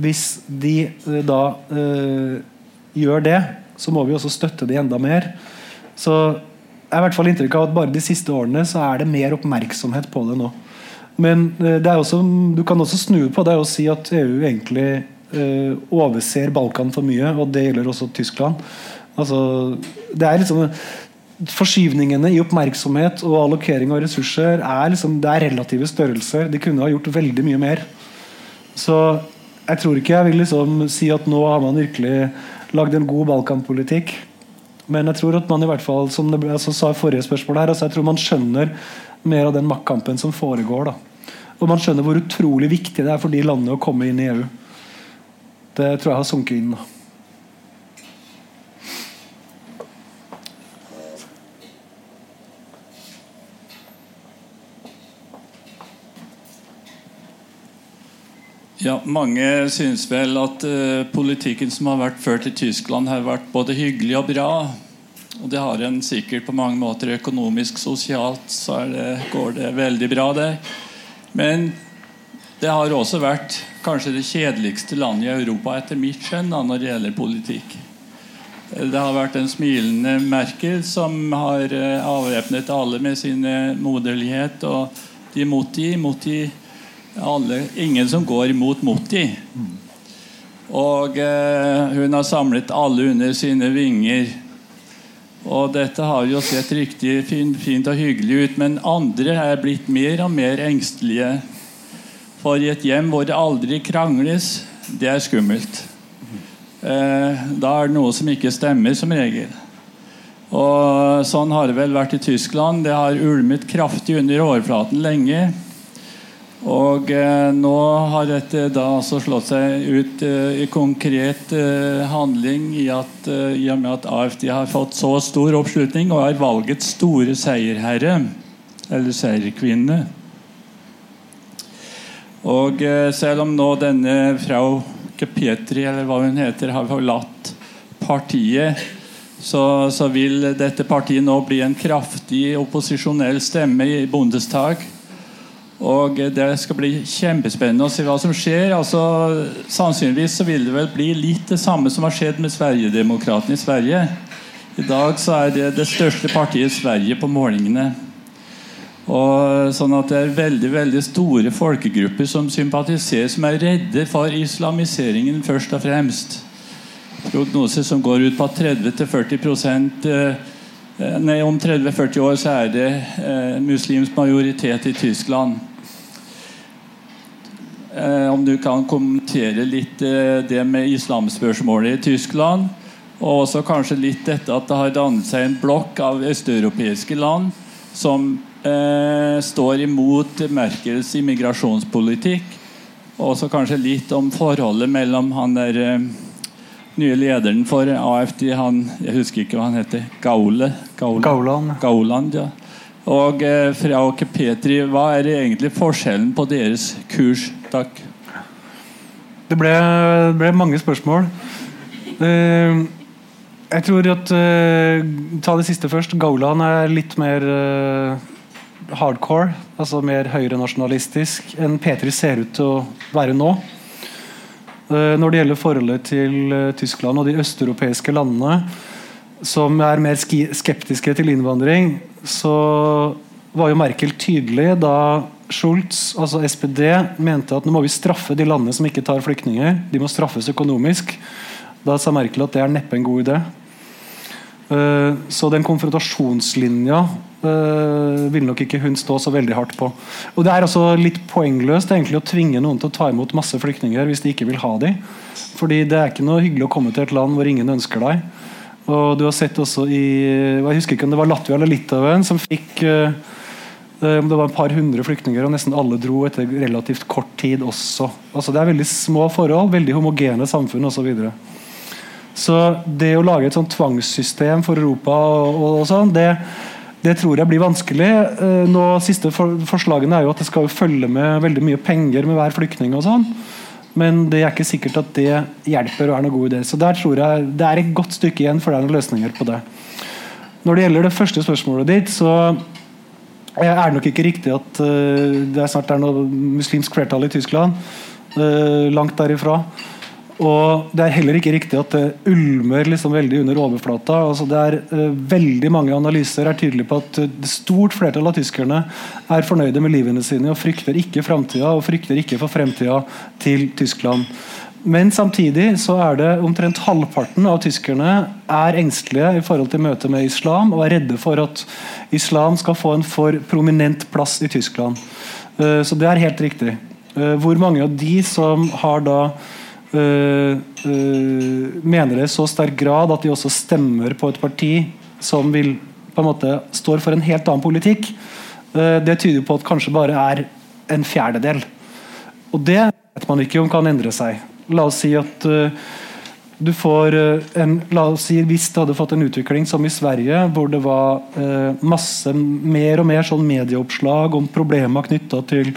hvis de da gjør det så må vi også støtte de enda mer. Så jeg har i hvert fall inntrykk av at bare de siste årene så er det mer oppmerksomhet på det nå. Men det er også, du kan også snu på det og si at EU egentlig overser Balkan for mye, og det gjelder også Tyskland. Altså, det er liksom Forskyvningene i oppmerksomhet og allokering av ressurser er, liksom, det er relative størrelser. De kunne ha gjort veldig mye mer. Så jeg tror ikke jeg vil liksom si at nå har man virkelig lagd en god balkanpolitikk. Men jeg tror at man i hvert fall, som det ble, altså, sa i forrige spørsmål her, altså, jeg tror man skjønner mer av den maktkampen som foregår. da. Og man skjønner hvor utrolig viktig det er for de landene å komme inn i EU. Det tror jeg har sunket inn. Ja, Mange syns vel at uh, politikken som har vært ført i Tyskland, har vært både hyggelig og bra. Og det har en sikkert på mange måter økonomisk, sosialt, så det, går det veldig bra der. Men det har også vært kanskje det kjedeligste landet i Europa etter mitt skjønn når det gjelder politikk. Det har vært en smilende Merkel som har uh, avvæpnet alle med sin moderlighet. Og de Moti, Moti alle, ingen som går imot Moti. Og eh, hun har samlet alle under sine vinger. Og dette har jo sett riktig fint, fint og hyggelig ut, men andre er blitt mer og mer engstelige. For i et hjem hvor det aldri krangles, det er skummelt. Eh, da er det noe som ikke stemmer, som regel. Og Sånn har det vel vært i Tyskland. Det har ulmet kraftig under overflaten lenge. Og eh, nå har dette da altså slått seg ut eh, i konkret eh, handling i, at, eh, i og med at AFD har fått så stor oppslutning og er valgets store seierherre. Eller seierkvinne. Og eh, selv om nå denne frau Petri, eller hva hun heter, har forlatt partiet, så, så vil dette partiet nå bli en kraftig opposisjonell stemme i Bondestag. Og Det skal bli kjempespennende å se hva som skjer. Altså, sannsynligvis så vil det vel bli litt det samme som har skjedd med Sverigedemokraterna i Sverige. I dag så er det det største partiet i Sverige på målingene. Og sånn at Det er veldig veldig store folkegrupper som sympatiserer, som er redde for islamiseringen først og fremst. Prognoser som går ut på at 30-40 eh, Nei, om 30-40 år så er det eh, muslimsk majoritet i Tyskland. Eh, om du kan kommentere litt eh, det med islamspørsmålet i Tyskland. Og også kanskje litt dette at det har dannet seg en blokk av østeuropeiske land som eh, står imot Merkels immigrasjonspolitikk. Og så kanskje litt om forholdet mellom han der eh, nye lederen for AFD, han, jeg husker ikke hva han heter, Gaule? Gaule. Gauland. Gauland, ja. Og eh, Frauke Petri, hva er egentlig forskjellen på deres kurs? Takk. Det ble, ble mange spørsmål. Eh, jeg tror at eh, Ta det siste først. Gauland er litt mer eh, hardcore. Altså mer høyrenasjonalistisk enn P3 ser ut til å være nå. Eh, når det gjelder forholdet til eh, Tyskland og de østeuropeiske landene, som er mer skeptiske til innvandring, så var jo Merkel tydelig da Schulz, altså SPD, mente at nå må vi straffe de landene som ikke tar flyktninger. De må straffes økonomisk. Da sa Merkel at det er neppe en god idé. Eh, Så den konfrontasjonslinja uh, vil nok ikke hun stå så veldig hardt på. Og Det er altså litt poengløst egentlig å tvinge noen til å ta imot masse flyktninger hvis de ikke vil ha dem. Fordi det er ikke noe hyggelig å komme til et land hvor ingen ønsker deg. Og du har sett også i Jeg husker ikke om det var Latvia eller Litauen som fikk uh, det var et par hundre flyktninger, og nesten alle dro etter relativt kort tid også. Altså Det er veldig små forhold, veldig homogene samfunn osv. Så, videre. så det å lage et sånn tvangssystem for Europa, og, og, og sånn, det, det tror jeg blir vanskelig. Eh, nå Siste for, forslagene er jo at det skal følge med veldig mye penger med hver flyktning. og sånn men det er ikke sikkert at det hjelper og er noen god idé. Så der tror jeg det er et godt stykke igjen før det er noen løsninger på det. Når det gjelder det første spørsmålet ditt, så er det nok ikke riktig at uh, det snart er noe muslimsk flertall i Tyskland. Langt derifra. Og det er heller ikke riktig at det ulmer liksom veldig under overflata. Altså det er uh, Veldig mange analyser er tydelige på at et stort flertall av tyskerne er fornøyde med livene sine og frykter ikke framtida og frykter ikke for fremtida til Tyskland. Men samtidig så er det omtrent halvparten av tyskerne er engstelige i forhold til møtet med islam og er redde for at islam skal få en for prominent plass i Tyskland. Uh, så det er helt riktig. Uh, hvor mange av de som har da mener det i så sterk grad at de også stemmer på et parti som vil på en måte står for en helt annen politikk, uh, det tyder på at kanskje bare er en fjerdedel. Og det vet man ikke om kan endre seg. La oss si at du får en, la oss si Hvis det hadde fått en utvikling som i Sverige, hvor det var masse mer og mer sånn medieoppslag om problemer knytta til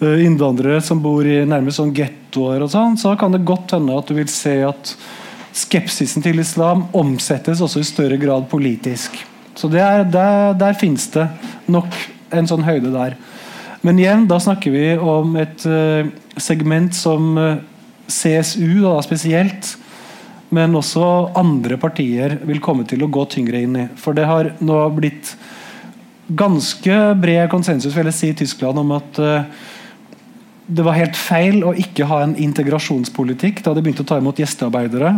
innvandrere som bor i nærmest sånn gettoer, og sånn, så kan det godt hende at du vil se at skepsisen til islam omsettes også i større grad politisk. Så er, Der, der finnes det nok en sånn høyde der. Men igjen, da snakker vi om et uh, segment som uh, CSU da, spesielt, men også andre partier vil komme til å gå tyngre inn i. For det har nå blitt ganske bred konsensus vil jeg si, i Tyskland om at det var helt feil å ikke ha en integrasjonspolitikk da de begynte å ta imot gjestearbeidere.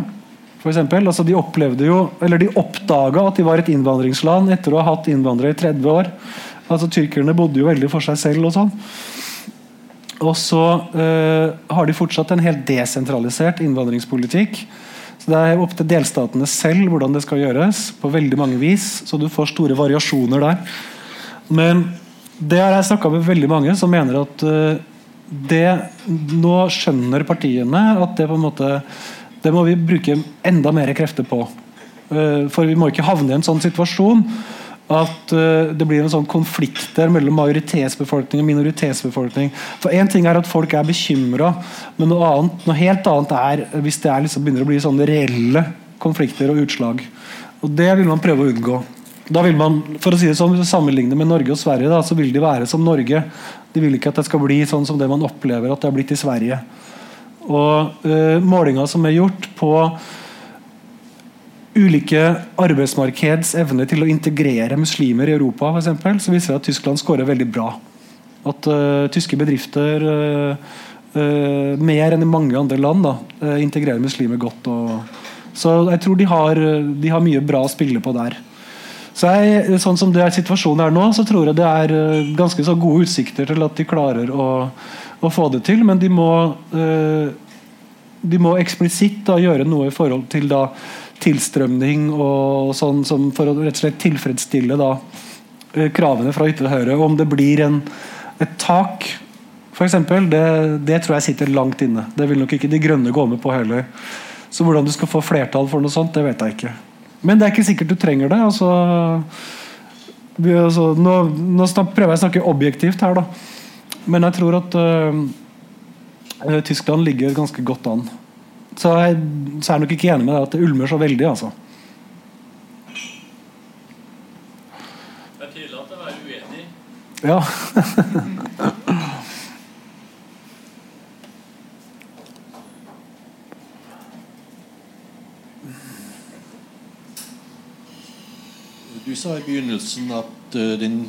For eksempel. altså de jo, de oppdaga at de var et innvandringsland etter å ha hatt innvandrere i 30 år. altså Tyrkerne bodde jo veldig for seg selv. Og sånn. Og så øh, har de fortsatt en helt desentralisert innvandringspolitikk. Så Det er opp til delstatene selv hvordan det skal gjøres. på veldig mange vis, Så du får store variasjoner der. Men det har jeg snakka med veldig mange som mener at øh, det Nå skjønner partiene at det på en måte det må vi bruke enda mer krefter på. Uh, for vi må ikke havne i en sånn situasjon at uh, det blir en sånn konflikter mellom majoritetsbefolkning og minoritetsbefolkning. For Én ting er at folk er bekymra, men noe, annet, noe, helt annet er hvis det er liksom begynner å bli sånne reelle konflikter og utslag. Og Det vil man prøve å unngå. Da vil man, for å si det sånn, Sammenligne med Norge og Sverige, da, så vil de være som Norge. De vil ikke at det skal bli sånn som det man opplever at det har blitt i Sverige. Og uh, Målinger som er gjort på ulike arbeidsmarkeds evne til å integrere muslimer i Europa, for eksempel, så viser det at Tyskland skårer veldig bra. At uh, tyske bedrifter uh, mer enn i mange andre land da, integrerer muslimer godt. Og, så jeg tror de har, de har mye bra å spille på der. Så jeg, sånn som det er situasjonen er nå, så tror jeg det er uh, ganske så gode utsikter til at de klarer å, å få det til. Men de må, uh, de må eksplisitt gjøre noe i forhold til da, tilstrømning og sånn for å rett og slett tilfredsstille da, uh, kravene fra ytre høyre. Om det blir en, et tak, f.eks., det, det tror jeg sitter langt inne. Det vil nok ikke De Grønne gå med på heller. Så hvordan du skal få flertall for noe sånt, det vet jeg ikke. Men det er ikke sikkert du trenger det. Altså, vi, altså, nå, nå prøver jeg å snakke objektivt her, da. Men jeg tror at uh, Tyskland ligger ganske godt an. Så jeg, så er jeg nok ikke enig med deg at det ulmer så veldig, altså. Det er tydelig at jeg er uenig. Ja. sa i begynnelsen at uh, den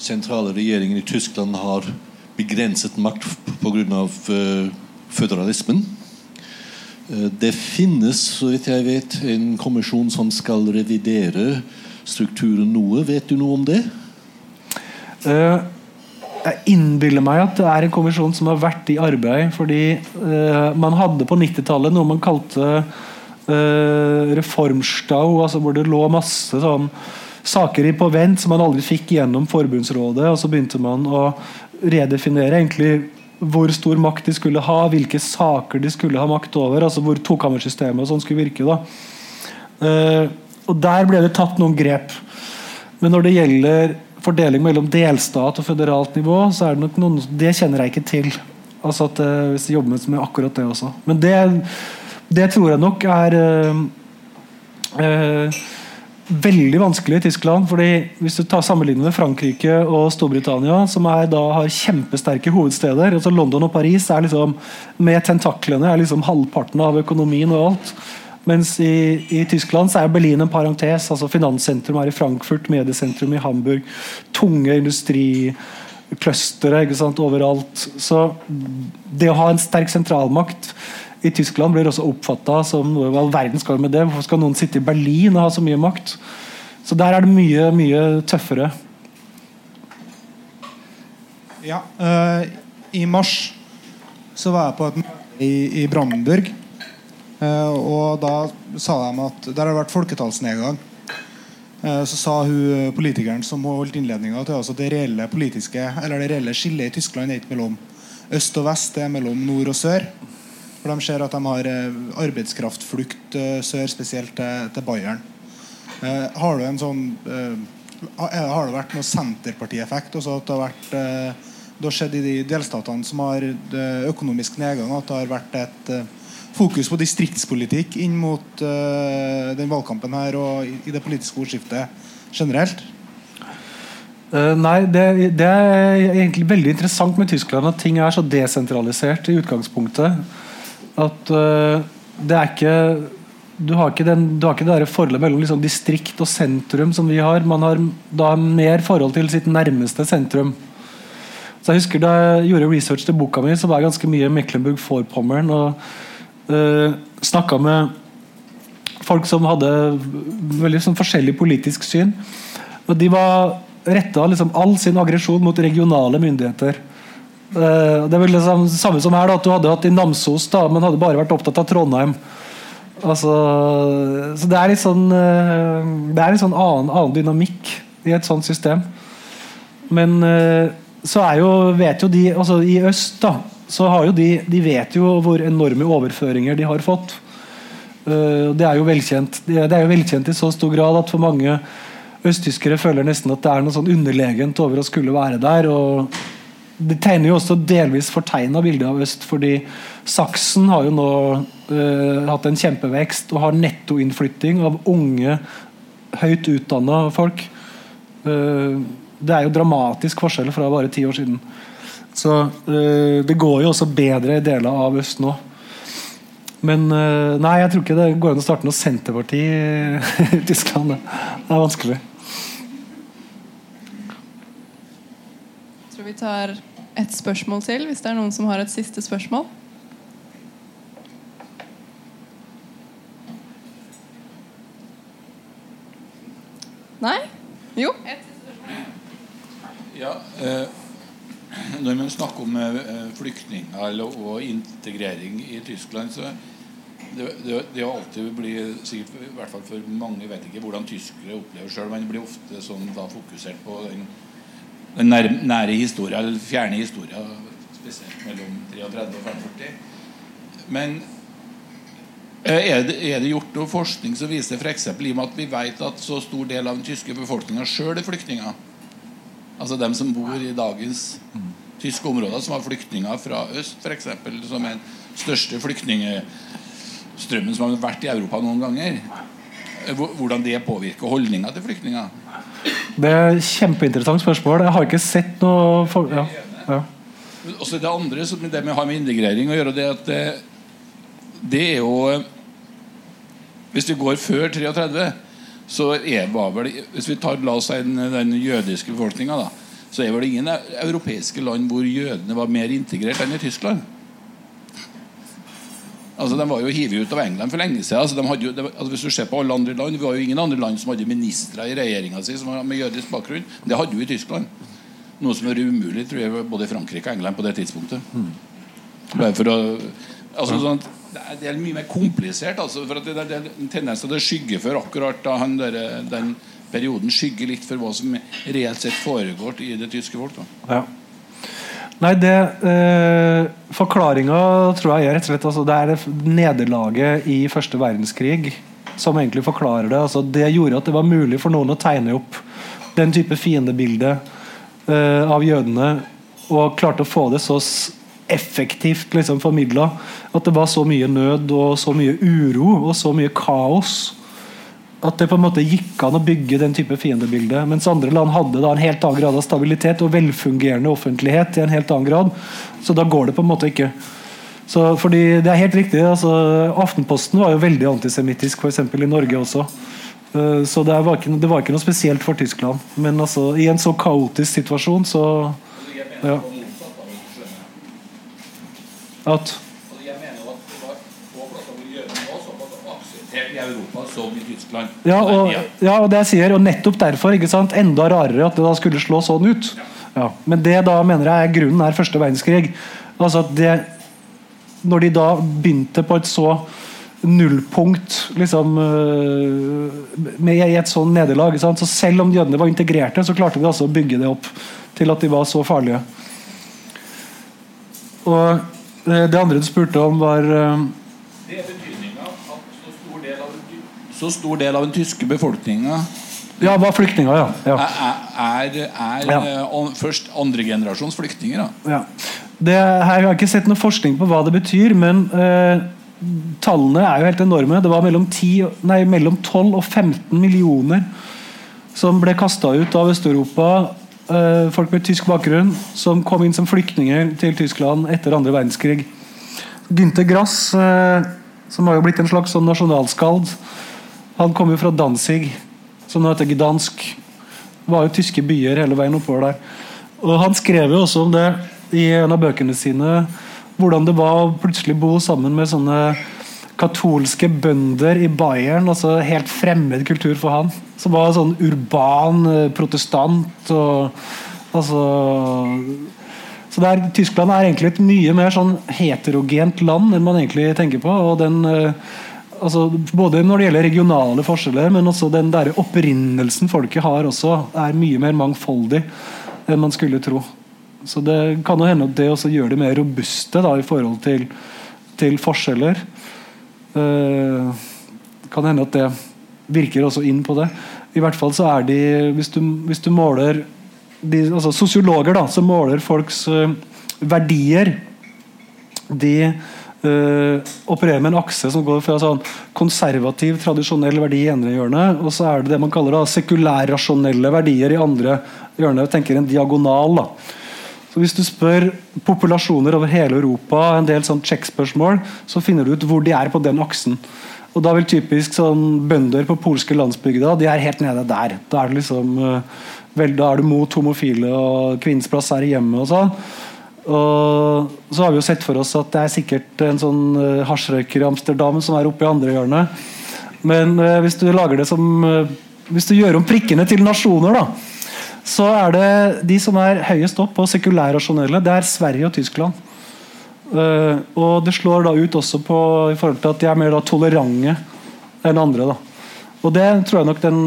sentrale regjeringen i Tyskland har begrenset makt pga. Uh, føderalismen. Uh, det finnes, så vidt jeg vet, en kommisjon som skal revidere strukturen noe. Vet du noe om det? Uh, jeg innbiller meg at det er en kommisjon som har vært i arbeid. Fordi uh, man hadde på 90-tallet noe man kalte Uh, reformstau, altså hvor det lå masse sånn, saker på vent som man aldri fikk gjennom forbundsrådet. og Så begynte man å redefinere egentlig hvor stor makt de skulle ha, hvilke saker de skulle ha makt over. altså Hvor tokammersystemet og sånn skulle virke. Uh, og Der ble det tatt noen grep. Men når det gjelder fordeling mellom delstat og føderalt nivå, så er det nok noen Det kjenner jeg ikke til. Altså at uh, Hvis de jobber med akkurat det også. Men det det tror jeg nok er øh, veldig vanskelig i Tyskland. fordi Hvis du tar sammenligner med Frankrike og Storbritannia, som er, da har kjempesterke hovedsteder altså London og Paris er liksom, med tentaklene er liksom halvparten av økonomien og alt. Mens i, i, Tyskland så er Berlin en parentes. altså Finanssentrum er i Frankfurt, mediesentrum i Hamburg. Tunge industriclustere overalt. Så det å ha en sterk sentralmakt i Tyskland blir også oppfatta som noe all verden skal med det. Hvorfor skal noen sitte i Berlin og ha så mye makt? Så der er det mye, mye tøffere. Ja, øh, I mars så var jeg på et møte i, i Brandenburg. Uh, og da sa de at der har det vært folketallsnedgang. Uh, så sa hun politikeren som holdt innledninga til oss at det reelle politiske Eller det reelle skillet i Tyskland er ikke mellom øst og vest, det er mellom nord og sør. For de ser at de har eh, arbeidskraftflukt eh, sør, spesielt til, Bayern. Eh, har du en sånn Har det vært noe Senterpartieffekt? At det har vært det har skjedd i de delstatene som har økonomisk nedgang, at det har vært et fokus på distriktspolitikk inn mot den valgkampen her og i, i det politiske ordskiftet generelt? Uh, nei, det, det, er egentlig veldig interessant med Tyskland at ting er så desentralisert i utgangspunktet. At uh, det er ikke du har ikke, den, du har ikke det der forholdet mellom liksom distrikt og sentrum som vi har. Man har da mer forhold til sitt nærmeste sentrum. Så jeg husker Da jeg gjorde research til boka mi, så var jeg ganske mye Mecklenburg-Vorpommern og uh, snakka med folk som hadde veldig sånn forskjellig politisk syn. Og de var retta liksom all sin aggresjon mot regionale myndigheter. Uh, det er vel det samme, som her, da, at du hadde hatt i Namsos, da, men hadde bare vært opptatt av Trondheim. Altså, så det er litt sånn uh, Det er litt sånn annen, annen dynamikk i et sånt system. Men uh, så er jo, vet jo de altså I øst da, så har jo de de vet jo hvor enorme overføringer de har fått. Det er jo velkjent det er jo velkjent i så stor grad at for mange østtyskere føler nesten at det er noe sånn underlegent over å skulle være der. og Det tegner jo også delvis fortegna bildet av øst, fordi Saksen har jo nå uh, hatt en kjempevekst og har nettoinnflytting av unge, høyt utdanna folk. Uh, det er jo dramatisk forskjell fra bare ti år siden. Så uh, det går jo også bedre i deler av øst nå. Men nei, jeg tror ikke det går an å starte noe Senterparti i Tyskland. Det er vanskelig. Jeg tror vi tar et spørsmål til, hvis det er noen som har et siste spørsmål. Nei? Jo? Ja, eh, når man snakker om eh, flyktninger eller- og integrering i Tyskland, så det, det, det alltid blitt, sikkert i hvert fall for mange vet ikke hvordan tyskere opplever sjøl, men det blir ofte sånn da fokusert på den, den nær, nære historia, eller fjerne historia, spesielt mellom 33 og 45. Men eh, er det, er det gjort noe forskning som viser f.eks. i og med at vi vet at så stor del av den tyske befolkninga sjøl er flyktninger? Altså dem som bor i dagens tyske områder, som har flyktninger fra øst, f.eks., som er den største flyktningstrømmen som har vært i Europa noen ganger. Hvordan det påvirker holdninga til flyktninger. Det er et Kjempeinteressant spørsmål. Jeg har ikke sett noe for, ja. Ja. Også det andre som det med har med integrering å gjøre, det at det, det er jo Hvis vi går før 33, så er, vel Hvis vi tar la oss den, den jødiske befolkninga, så er vel ingen europeiske land hvor jødene var mer integrert enn i Tyskland. Altså, De var jo hivet ut av England for lenge siden. Altså, de hadde jo, de, altså, hvis du ser på alle andre land Det var jo ingen andre land som hadde ministre i regjeringa si som var med jødisk bakgrunn. Det hadde jo i Tyskland. Noe som er umulig tror jeg, både i Frankrike og England på det tidspunktet. For å altså, sånn, det, er, det mye mer komplisert. Altså, for at det, det, det er en tendens til at det skygger for akkurat da han der, den perioden skygger litt for hva som reelt sett foregår i det tyske folk. Da. Ja. Nei, det eh, Forklaringa tror jeg er rett og slett altså, Det er det nederlaget i første verdenskrig som egentlig forklarer det. Altså, det gjorde at det var mulig for noen å tegne opp den type fiendebilde eh, av jødene, og klarte å få det så effektivt liksom, formidla. At det var så mye nød og så mye uro og så mye kaos at det på en måte gikk an å bygge den type fiendebilde. Mens andre land hadde da en helt annen grad av stabilitet og velfungerende offentlighet. i en helt annen grad, Så da går det på en måte ikke. Så fordi Det er helt riktig. altså Aftenposten var jo veldig antisemittisk, f.eks. i Norge også. Eh, Så det var, ikke, det var ikke noe spesielt for Tyskland. Men altså, i en så kaotisk situasjon, så ja. At Jeg mener jo at det var få plasser hvor jødene var såpass akseptert i Europa som i Tyskland. Ja, og, ja, og det jeg sier, og nettopp derfor ikke sant, enda rarere at det da skulle slå sånn ut. Ja. Men det da mener jeg er grunnen er første verdenskrig. Altså at det Når de da begynte på et så nullpunkt liksom, øh, med i et sånn nederlag sant? Så selv om jødene var integrerte, så klarte de altså å bygge det opp til at de var så farlige. Og øh, det andre du spurte om, var så stor del av den tyske befolkninga Ja, var flyktninger, ja. ja. er, er, er Ja. eh, først andregenerasjons flyktninger. Da. Ja. Det, her har jeg ikke sett noe forskning på hva det betyr, men eh, tallene er jo helt enorme. Det var mellom, 10, nei, mellom 12 og 15 millioner som ble kasta ut av Øst-Europa. eh, folk med tysk bakgrunn som kom inn som flyktninger til Tyskland etter andre verdenskrig. Gynter Grass, eh, som har jo blitt en slags sånn nasjonalskald, han kom jo fra Danzig, som nå heter Gdansk. Det var jo tyske byer hele veien oppover der. Og Han skrev jo også om det i en av bøkene sine. Hvordan det var å plutselig bo sammen med sånne katolske bønder i Bayern. altså Helt fremmed kultur for han. Som var sånn urban eh, protestant. og altså så der, Tyskland er egentlig et mye mer sånn heterogent land enn man egentlig tenker på. og den eh, altså, Både når det gjelder regionale forskjeller, men også den der opprinnelsen folket har, også er mye mer mangfoldig enn man skulle tro. Så det kan jo hende at det også gjør det mer robuste da, i forhold til, til forskjeller. Uh, kan hende at det virker også inn på det. I hvert fall så er de Hvis du, hvis du måler de, altså Sosiologer da, som måler folks uh, verdier, de uh, opererer med en akse som går fra sånn konservativ, tradisjonell verdi i ene hjørnet, og så er det det man kaller da sekulærrasjonelle verdier i andre hjørne. Jeg tenker en diagonal. da så Hvis du spør populasjoner over hele Europa en del sånn sjekkspørsmål, så finner du ut hvor de er på den aksen. Og da vil typisk sånn bønder på polske landsbygda de er helt nede der. Da er det liksom uh, vel, da er du mot homofile, og kvinnens plass er i hjemmet og sånn. Og så har vi jo sett for oss at det er sikkert en sånn uh, hasjrøyker i Amsterdam som er oppe i andre hjørnet. Men uh, hvis du lager det som uh, Hvis du gjør om prikkene til nasjoner, da, så er det de som er høyest opp på sekulærrasjonelle, det er Sverige og Tyskland. Uh, og det slår da ut også på i forhold til at de er mer da tolerante enn andre. da. Og det tror jeg nok den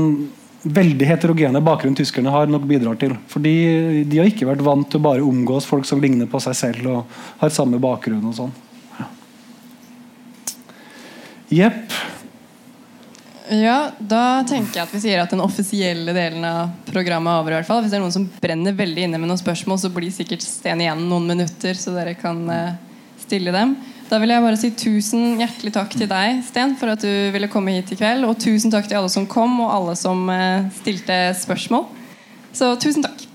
veldig heterogene bakgrunn tyskerne har, nok bidrar til. Fordi de har ikke vært vant til å bare omgås folk som ligner på seg selv og har samme bakgrunn. og sånn. Jepp. Ja, Da tenker jeg at vi sier at den offisielle delen av programmet er over. i hvert fall. Hvis det er noen som brenner veldig inne med noen spørsmål, så blir sikkert Sten igjen noen minutter, så dere kan uh, stille dem. Da vil jeg bare si tusen hjertelig takk til deg, Sten, for at du ville komme hit i kveld. Og tusen takk til alle som kom, og alle som uh, stilte spørsmål. Så tusen takk.